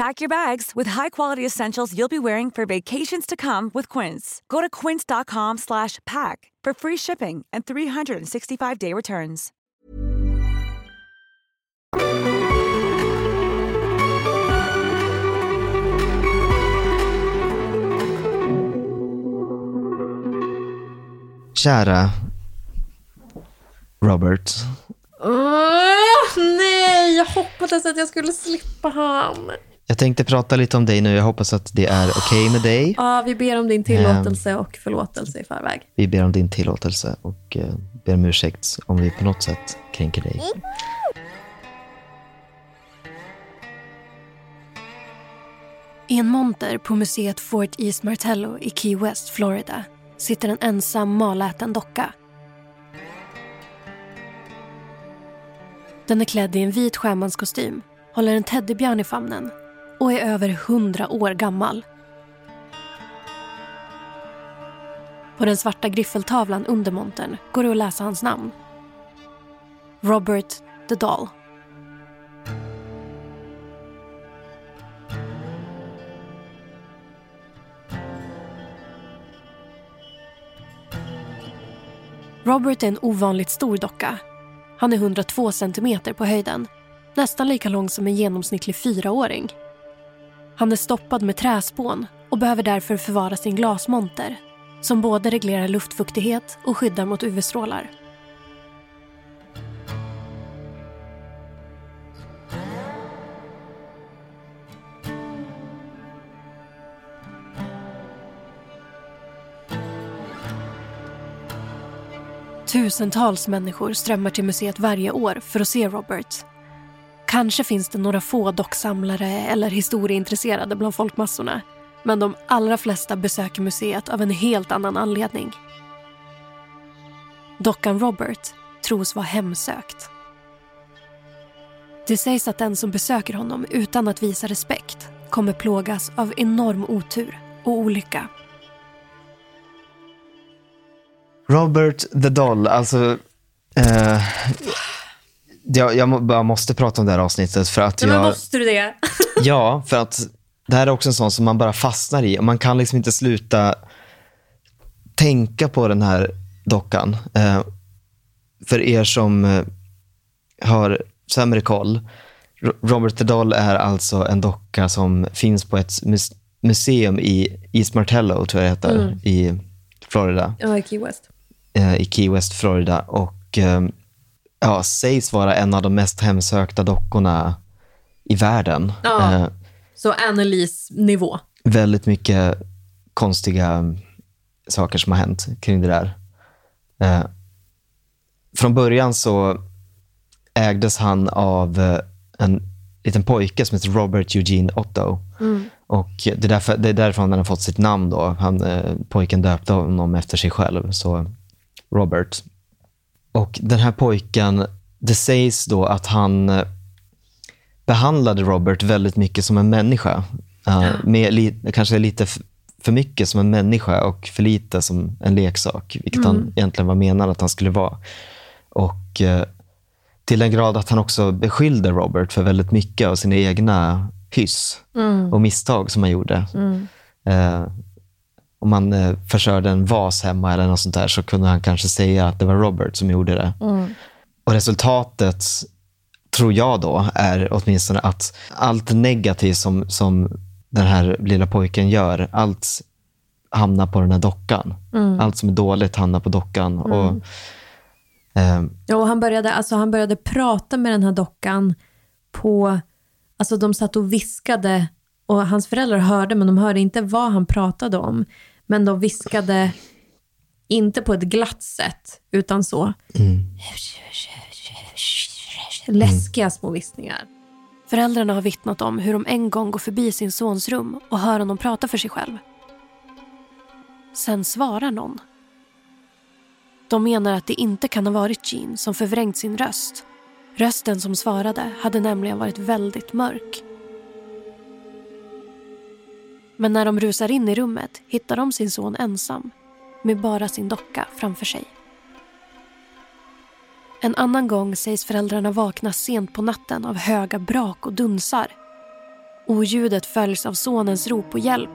Speaker 8: Pack your bags with high-quality essentials you'll be wearing for vacations to come with Quince. Go to quince.com slash pack for free shipping and 365-day returns.
Speaker 3: Kära Robert.
Speaker 4: Åh, nej, jag hoppades att jag skulle slippa han.
Speaker 3: Jag tänkte prata lite om dig nu. Jag hoppas att det är okej med dig.
Speaker 4: Ja, vi ber om din tillåtelse och förlåtelse i förväg.
Speaker 3: Vi ber om din tillåtelse och eh, ber om ursäkt om vi på något sätt kränker dig.
Speaker 6: I en monter på museet Fort East Martello i Key West, Florida sitter en ensam maläten docka. Den är klädd i en vit sjömanskostym, håller en teddybjörn i famnen och är över hundra år gammal. På den svarta griffeltavlan under montern går det att läsa hans namn. Robert the Doll. Robert är en ovanligt stor docka. Han är 102 centimeter på höjden. Nästan lika lång som en genomsnittlig fyraåring. Han är stoppad med träspån och behöver därför förvara sin glasmonter som både reglerar luftfuktighet och skyddar mot UV-strålar. Tusentals människor strömmar till museet varje år för att se Robert. Kanske finns det några få docksamlare eller historieintresserade bland folkmassorna. Men de allra flesta besöker museet av en helt annan anledning. Dockan Robert tros vara hemsökt. Det sägs att den som besöker honom utan att visa respekt kommer plågas av enorm otur och olycka.
Speaker 3: Robert the Doll, alltså... Eh, jag, jag bara måste prata om det här avsnittet för att jag...
Speaker 4: men måste du det?
Speaker 3: Ja, för att det här är också en sån som man bara fastnar i. Och man kan liksom inte sluta tänka på den här dockan. Eh, för er som eh, har sämre koll. Ro- Robert the Doll är alltså en docka som finns på ett mus- museum i East Martello, tror jag det heter,
Speaker 4: Mm.
Speaker 3: i Florida
Speaker 4: Ja, i Key West.
Speaker 3: eh, i Key West, Florida. Och eh, ja, sägs vara en av de mest hemsökta dockorna i världen.
Speaker 4: Ja.
Speaker 3: Eh,
Speaker 4: Så Annelies-nivå.
Speaker 3: väldigt mycket konstiga saker som har hänt kring det där. Eh, från början så ägdes han av eh, en liten pojke som heter Robert Eugene Otto. Och det är, därför, det är därifrån han har fått sitt namn. Då. Han, eh, pojken döpte honom efter sig själv, så Robert. Och den här pojken, det sägs då att han eh, behandlade Robert väldigt mycket som en människa. Uh, med li, kanske lite för mycket som en människa och för lite som en leksak, vilket han egentligen var menad att han skulle vara. Och eh, till den grad att han också beskyllde Robert för väldigt mycket av sina egna hyss och misstag som han gjorde. Eh, om man eh, förstörde en vas hemma eller något sånt där så kunde han kanske säga att det var Robert som gjorde det. Och resultatet, tror jag då, är åtminstone att allt negativt som, som den här lilla pojken gör, allt hamnar på den här dockan. Allt som är dåligt hamnar på dockan. Och, eh,
Speaker 4: Ja, och han, började, alltså, han började prata med den här dockan på... Alltså de satt och viskade och hans föräldrar hörde, men de hörde inte vad han pratade om. Men de viskade inte på ett glatt sätt, utan så. Läskiga små viskningar.
Speaker 6: Föräldrarna har vittnat om hur de en gång går förbi sin sons rum och hör honom prata för sig själv. Sen svarar någon. De menar att det inte kan ha varit Jean som förvrängt sin röst. Rösten som svarade hade nämligen varit väldigt mörk. Men när de rusar in i rummet hittar de sin son ensam med bara sin docka framför sig. En annan gång sägs föräldrarna vakna sent på natten av höga brak och dunsar. Oljudet följs av sonens rop på hjälp.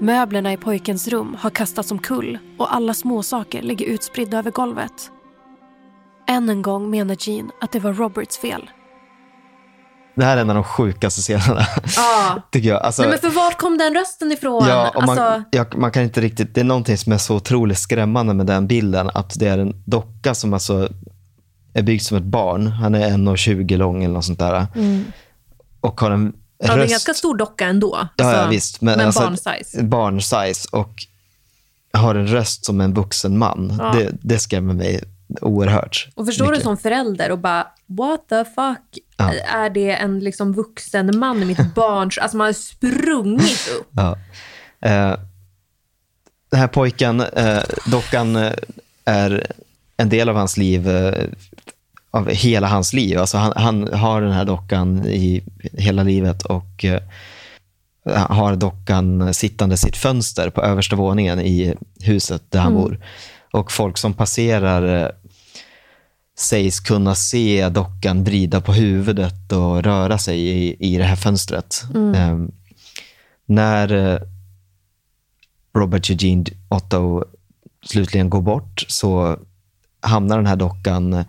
Speaker 6: Möblerna i pojkens rum har kastats omkull och alla småsaker ligger utspridda över golvet. Än en gång menar Jean att det var Roberts fel
Speaker 3: det här är en av de sjukaste scenerna,
Speaker 4: Ja.
Speaker 3: tycker jag. Alltså,
Speaker 4: Nej, men för vart kom den rösten ifrån?
Speaker 3: Ja, man,
Speaker 4: alltså,
Speaker 3: ja, man kan inte riktigt, det är någonting som är så otroligt skrämmande med den bilden, att det är en docka som alltså är byggd som ett barn. Han är 1,20 lång eller något sånt där. Och har en
Speaker 4: Mm. ja, det är en
Speaker 3: röst.
Speaker 4: ganska stor docka ändå.
Speaker 3: ja,
Speaker 4: Alltså,
Speaker 3: ja, visst. Men,
Speaker 4: men
Speaker 3: alltså,
Speaker 4: barnsize.
Speaker 3: Barnsize och har en röst som en vuxen man.
Speaker 4: Ja.
Speaker 3: Det, det skrämmer mig oerhört.
Speaker 4: Och förstår du
Speaker 3: mycket.
Speaker 4: som förälder och bara, what the fuck?
Speaker 3: Ja.
Speaker 4: Är det en liksom vuxen man i mitt barns... Alltså man har sprungit upp.
Speaker 3: Ja. Eh, den här pojken, eh, dockan, eh, är en del av hans liv, eh, av hela hans liv. Alltså han, han har den här dockan i hela livet och eh, har dockan sittande sitt fönster på översta våningen i huset där han bor. Och folk som passerar eh, sägs kunna se dockan vrida på huvudet och röra sig i, i det här fönstret. Eh, när eh, Robert Eugene Otto slutligen går bort så hamnar den här dockan eh,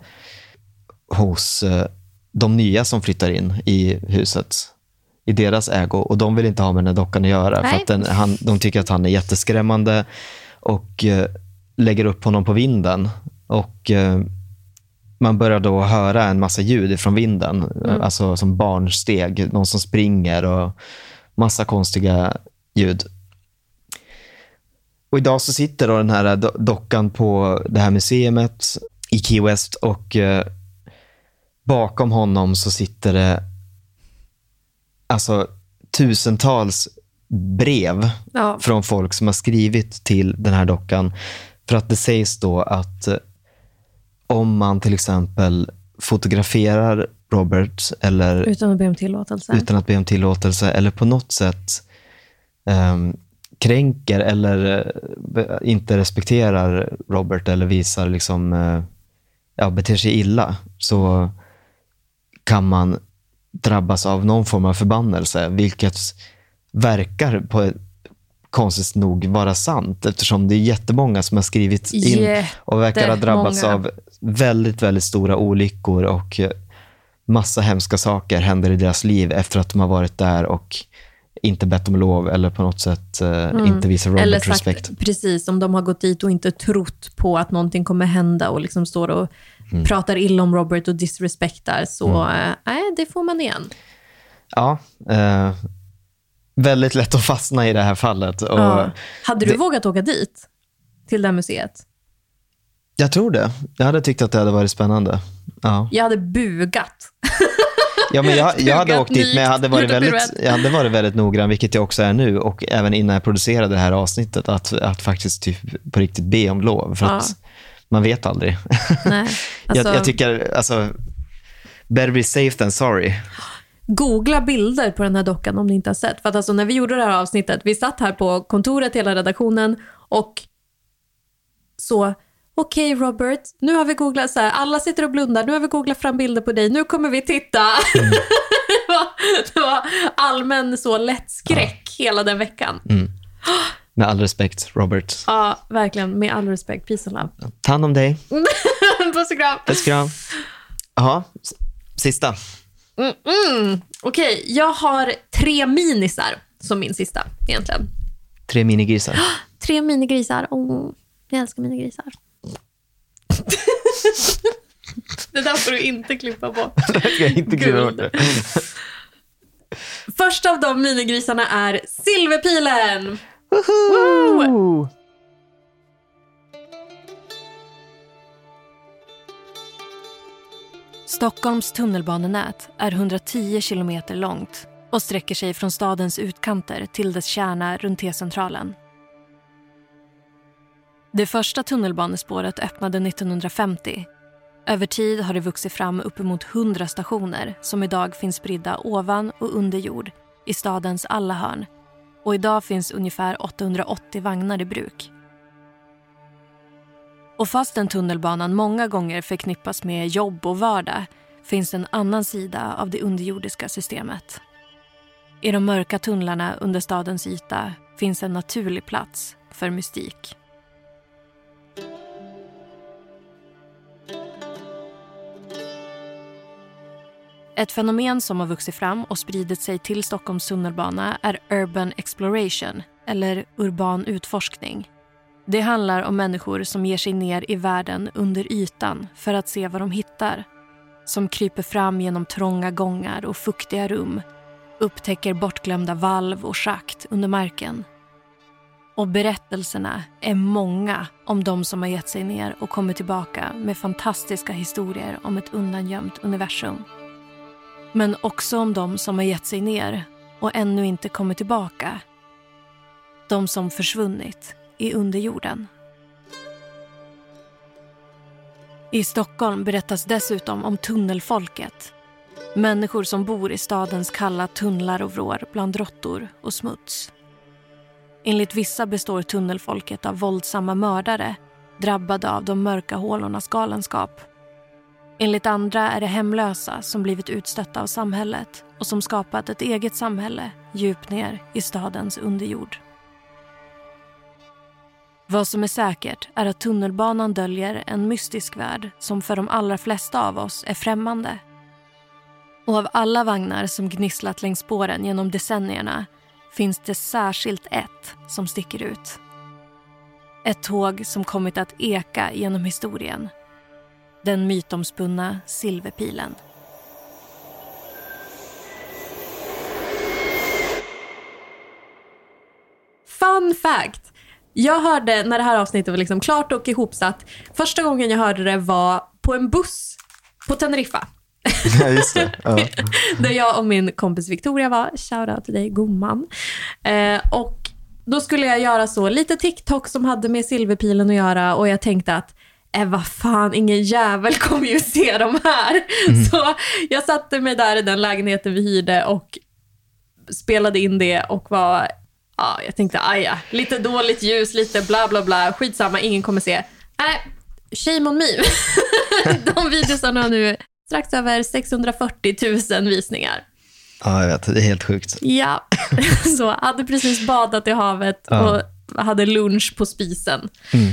Speaker 3: hos eh, de nya som flyttar in i huset. i deras ägo och de vill inte ha med den här dockan att göra.
Speaker 4: Nej.
Speaker 3: För att den, han, de tycker att han är jätteskrämmande och lägger upp honom på vinden. Och eh, man börjar då höra en massa ljud från vinden,
Speaker 4: Mm.
Speaker 3: alltså som barnsteg, någon som springer och massa konstiga ljud. Och idag så sitter då den här do- dockan på det här museet i Key West och eh, bakom honom så sitter det alltså tusentals brev
Speaker 4: Ja.
Speaker 3: från folk som har skrivit till den här dockan. För att det sägs då att eh, om man till exempel fotograferar Robert eller
Speaker 4: Utan att be om tillåtelse.
Speaker 3: utan att be om tillåtelse eller på något sätt ehm, kränker eller eh, inte respekterar Robert eller visar liksom, eh, ja, beter sig illa så kan man drabbas av någon form av förbannelse, vilket verkar på konstigt nog vara sant eftersom det är jättemånga som har skrivit in och verkar ha drabbats av väldigt, väldigt stora olyckor och eh, massa hemska saker händer i deras liv efter att de har varit där och inte bett om lov eller på något sätt eh, inte visar Robert
Speaker 4: Mm. Eller sagt,
Speaker 3: respekt.
Speaker 4: precis, om de har gått dit och inte trott på att någonting kommer hända och liksom står och
Speaker 3: Mm.
Speaker 4: pratar illa om Robert och disrespektar, så eh, nej, det får man igen.
Speaker 3: Ja, eh, väldigt lätt att fastna i det här fallet. Och
Speaker 4: Ja. Hade du
Speaker 3: det-
Speaker 4: vågat åka dit? Till det här museet?
Speaker 3: Jag tror det. Jag hade tyckt att det hade varit spännande. Ja,
Speaker 4: Jag hade bugat.
Speaker 3: ja men jag, jag hade åkt dit, men jag hade, varit väldigt, jag hade varit väldigt noggrann, vilket jag också är nu. Och även innan jag producerade det här avsnittet, att, att faktiskt typ på riktigt be om lov. För
Speaker 4: Ja.
Speaker 3: att man vet aldrig.
Speaker 4: Nej, alltså,
Speaker 3: jag, jag tycker, alltså, better be safe than sorry.
Speaker 4: Googla bilder på den här dockan om ni inte har sett. För att alltså, när vi gjorde det här avsnittet, vi satt här på kontoret, hela redaktionen, och så, okej Robert, nu har vi googlat, så här, alla sitter och blundar, nu har vi googlat fram bilder på dig, nu kommer vi titta.
Speaker 3: Mm.
Speaker 4: det, var, det var allmän så lätt skräck hela den veckan.
Speaker 3: Mm. Med all respekt, Robert.
Speaker 4: Ja, verkligen, med all respekt, peace and love.
Speaker 3: Ta hand om dig.
Speaker 4: Puss och kram.
Speaker 3: Puss och kram. Jaha, sista.
Speaker 4: Mm, mm. Okej, jag har tre minisar som min sista egentligen.
Speaker 3: Tre minigrisar.
Speaker 4: Tre minigrisar. Oh, jag älskar minigrisar. det där får du inte klippa på.
Speaker 3: Jag ska inte kliva bort det.
Speaker 4: Första av de minigrisarna är Silverpilen.
Speaker 3: Woho!
Speaker 6: Stockholms tunnelbanenät är 110 kilometer långt och sträcker sig från stadens utkanter till dess kärna runt T-centralen. Det första tunnelbanespåret öppnade 1950. Över tid har det vuxit fram uppemot 100 stationer som idag finns spridda ovan och under jord i stadens alla hörn. Och idag finns ungefär 880 vagnar i bruk. Och fastän tunnelbanan många gånger förknippas med jobb och vardag finns en annan sida av det underjordiska systemet. I de mörka tunnlarna under stadens yta finns en naturlig plats för mystik. Ett fenomen som har vuxit fram och spridit sig till Stockholms tunnelbana är urban exploration, eller urban utforskning. Det handlar om människor som ger sig ner i världen under ytan för att se vad de hittar. Som kryper fram genom trånga gångar och fuktiga rum. Upptäcker bortglömda valv och schakt under marken. Och berättelserna är många om de som har gett sig ner och kommit tillbaka med fantastiska historier om ett undangömt universum. Men också om de som har gett sig ner och ännu inte kommit tillbaka. De som försvunnit i underjorden. I Stockholm berättas dessutom om tunnelfolket. Människor som bor i stadens kalla tunnlar och vrår bland råttor och smuts. Enligt vissa består tunnelfolket av våldsamma mördare drabbade av de mörka hålornas galenskap. Enligt andra är det hemlösa som blivit utstötta av samhället och som skapat ett eget samhälle djupt ner i stadens underjord. Vad som är säkert är att tunnelbanan döljer en mystisk värld som för de allra flesta av oss är främmande. Och av alla vagnar som gnisslat längs spåren genom decennierna finns det särskilt ett som sticker ut. Ett tåg som kommit att eka genom historien. Den mytomspunna Silverpilen.
Speaker 4: Fun fact! Jag hörde, när det här avsnittet var liksom klart och ihopsatt, första gången jag hörde det var på en buss på Teneriffa.
Speaker 3: Ja, just det. Ja.
Speaker 4: Där jag och min kompis Victoria var. Shoutout till dig, gumman. Eh, och då skulle jag göra så, lite TikTok som hade med silverpilen att göra och jag tänkte att eh, vad fan, ingen jävel kommer ju se de här. Så jag satte mig där i den lägenheten vi hyrde och spelade in det och var, ja, jag tänkte, aja, lite dåligt ljus, lite bla bla bla, skitsamma, ingen kommer se. Nej, shame on me. de videosarna har nu strax över 640 000 visningar.
Speaker 3: ja, jag vet. Det är helt sjukt.
Speaker 4: Ja, så hade precis badat i havet
Speaker 3: Ja.
Speaker 4: och hade lunch på spisen.
Speaker 3: Mm.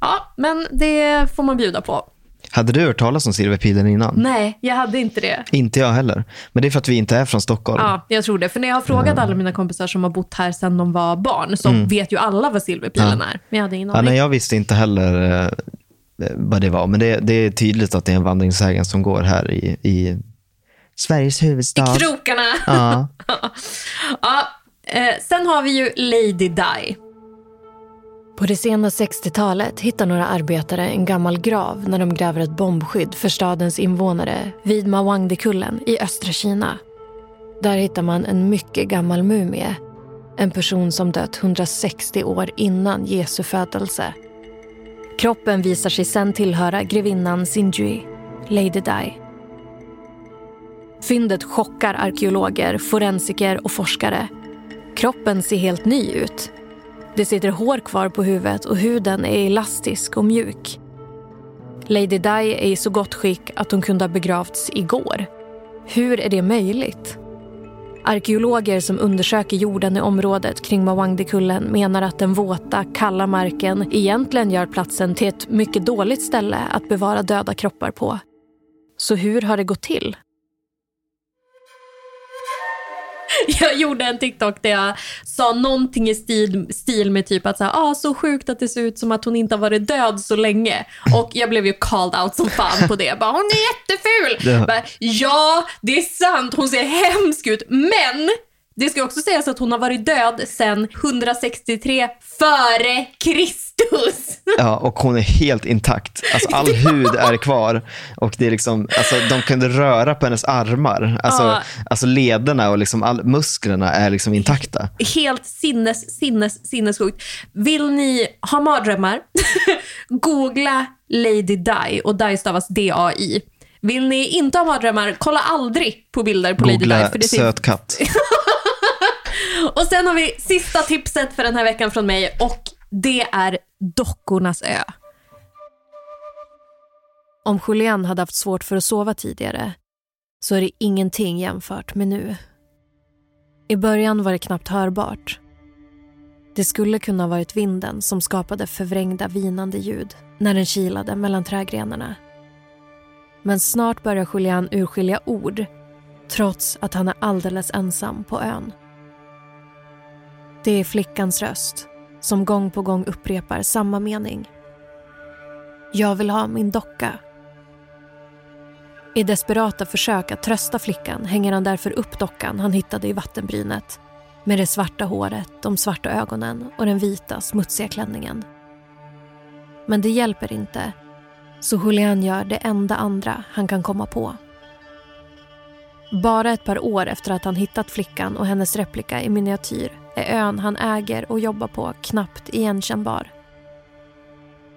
Speaker 4: Ja, men det får man bjuda på.
Speaker 3: Hade du hört talas om Silverpilen innan?
Speaker 4: Nej, jag hade inte det.
Speaker 3: Inte jag heller. Men det är för att vi inte är från Stockholm.
Speaker 4: Ja, jag tror det. För när jag har frågat alla mina kompisar som har bott här sedan de var barn, så
Speaker 3: Mm.
Speaker 4: vet ju alla vad silverpilen
Speaker 3: Ja.
Speaker 4: är. Men jag hade ingen
Speaker 3: Ja,
Speaker 4: aning.
Speaker 3: nej, jag visste inte heller eh, vad det var. Men det, det är tydligt att det är en vandringssägen som går här i, i Sveriges huvudstad.
Speaker 4: Krokarna.
Speaker 3: Ja.
Speaker 4: ja, eh, sen har vi ju Lady Di.
Speaker 6: På det sena 60-talet hittar några arbetare en gammal grav när de gräver ett bombskydd för stadens invånare vid Mawangdikullen i östra Kina. Där hittar man en mycket gammal mumie. En person som dött 160 år innan Jesu födelse. Kroppen visar sig sen tillhöra grevinnan Sinjui, Lady Di. Fyndet chockar arkeologer, forensiker och forskare. Kroppen ser helt ny ut. Det sitter hår kvar på huvudet och huden är elastisk och mjuk. Lady Di är i så gott skick att hon kunde ha begravts igår. Hur är det möjligt? Arkeologer som undersöker jorden i området kring Mawangdikullen menar att den våta, kalla marken egentligen gör platsen till ett mycket dåligt ställe att bevara döda kroppar på. Så hur har det gått till?
Speaker 4: Jag gjorde en TikTok där jag sa någonting i stil, stil med typ att så, här, ah, så sjukt att det ser ut som att hon inte har varit död så länge. Och jag blev ju called out som fan på det. Jag Bara, hon är jätteful!
Speaker 3: Ja.
Speaker 4: Ja. Bara, ja, det är sant, hon ser hemsk ut. Men det ska också sägas att hon har varit död sedan 163 före Kristus.
Speaker 3: Ja, och hon är helt intakt. Alltså, all hud är kvar. Och det är liksom, alltså, de kunde röra på hennes armar. Alltså,
Speaker 4: Ja.
Speaker 3: alltså lederna och liksom all, musklerna är liksom intakta.
Speaker 4: Helt sinnes, sinnes, sinnessjukt. Vill ni ha mardrömmar? Googla Lady Di och Di stavas D-A-I. Vill ni inte ha mardrömmar, kolla aldrig på bilder på Lady Di.
Speaker 3: Googla söt katt.
Speaker 4: Och sen har vi sista tipset för den här veckan från mig och det är Dockornas ö.
Speaker 6: Om Julian hade haft svårt för att sova tidigare så är det ingenting jämfört med nu. I början var det knappt hörbart. Det skulle kunna ha varit vinden som skapade förvrängda vinande ljud när den kilade mellan trädgrenarna. Men snart börjar Julian urskilja ord trots att han är alldeles ensam på ön. Det är flickans röst som gång på gång upprepar samma mening. Jag vill ha min docka. I desperata försök att trösta flickan hänger han därför upp dockan han hittade i vattenbrynet med det svarta håret, de svarta ögonen och den vita smutsiga klänningen. Men det hjälper inte, så Julian gör det enda andra han kan komma på. Bara ett par år efter att han hittat flickan och hennes replika i miniatyr är ön han äger och jobbar på knappt igenkännbar.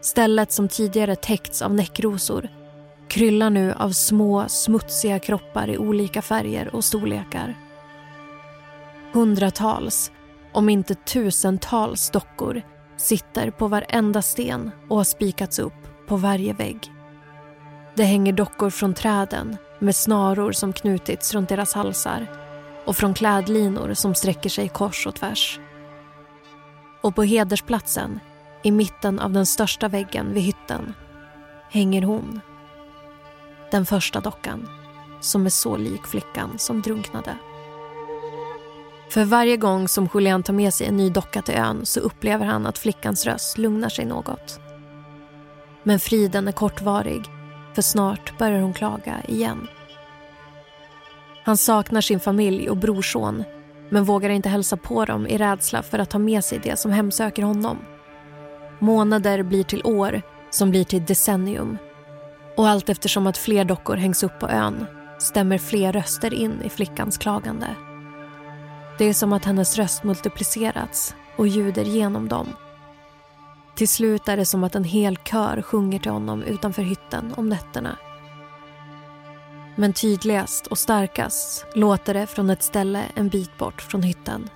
Speaker 6: Stället som tidigare täckts av näckrosor kryllar nu av små smutsiga kroppar i olika färger och storlekar. Hundratals, om inte tusentals dockor sitter på varenda sten och har spikats upp på varje vägg. Det hänger dockor från träden med snaror som knutits runt deras halsar och från klädlinor som sträcker sig kors och tvärs. Och på hedersplatsen, i mitten av den största väggen vid hytten, hänger hon. Den första dockan. som är så lik flickan som drunknade. För varje gång som Julian tar med sig en ny docka till ön så upplever han att flickans röst lugnar sig något. Men friden är kortvarig, för snart börjar hon klaga igen. Han saknar sin familj och brorson men vågar inte hälsa på dem i rädsla för att ta med sig det som hemsöker honom. Månader blir till år, som blir till decennium. Och allt eftersom att fler dockor hängs upp på ön stämmer fler röster in i flickans klagande. Det är som att hennes röst multiplicerats och ljuder genom dem. Till slut är det som att en hel kör sjunger till honom utanför hytten om nätterna. Men tydligast och starkast låter det från ett ställe en bit bort från hytten.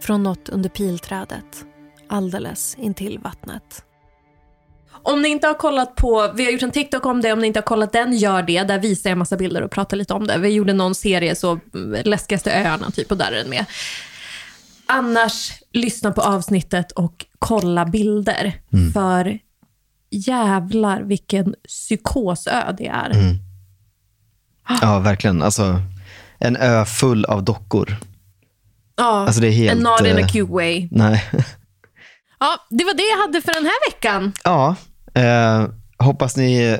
Speaker 6: Från något under pilträdet, alldeles intill vattnet.
Speaker 4: Om ni inte har kollat på, vi har gjort en TikTok om det, om ni inte har kollat den, gör det. Där visar jag massa bilder och pratar lite om det. Vi gjorde någon serie, så mm, läskigaste öarna typ, och där är den med. Annars, lyssna på avsnittet och kolla bilder.
Speaker 3: Mm.
Speaker 4: För jävlar vilken psykosö det är.
Speaker 3: Mm. Ja, verkligen. Alltså, en ö full av dockor.
Speaker 4: Ja,
Speaker 3: Alltså, det är helt,
Speaker 4: en not in a cute way.
Speaker 3: Nej.
Speaker 4: Ja, det var det jag hade för den här veckan.
Speaker 3: Ja, eh, hoppas ni,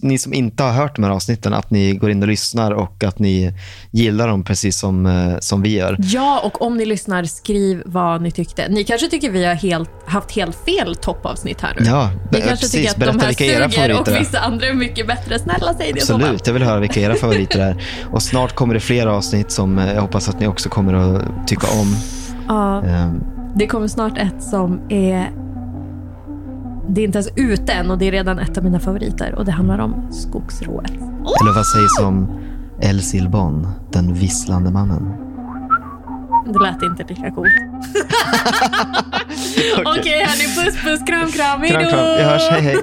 Speaker 3: ni som inte har hört de här avsnitten, att ni går in och lyssnar och att ni gillar dem precis som, eh, som vi gör.
Speaker 4: Ja, och om ni lyssnar, skriv vad ni tyckte. Ni kanske tycker vi har helt, haft helt fel toppavsnitt här nu.
Speaker 3: Ja,
Speaker 4: Ni
Speaker 3: eh,
Speaker 4: kanske tycker att de
Speaker 3: Berätta
Speaker 4: här
Speaker 3: vilka
Speaker 4: suger och vissa andra är mycket bättre. Snälla, säg det.
Speaker 3: Absolut, jag vill höra vilka era favoriter är. Och snart kommer det fler avsnitt som eh, jag hoppas att ni också kommer att tycka om.
Speaker 4: Ja,
Speaker 3: Ehm,
Speaker 4: det kommer snart ett som är... Det är inte ens ute än och det är redan ett av mina favoriter och det handlar om skogsrået.
Speaker 3: Eller vad sägs om El Silbon, den visslande mannen?
Speaker 4: Det lät inte lika coolt. Okej, hörni. Puss, puss, kram, kram. Hej då!
Speaker 3: Vi hörs. Hej, hej.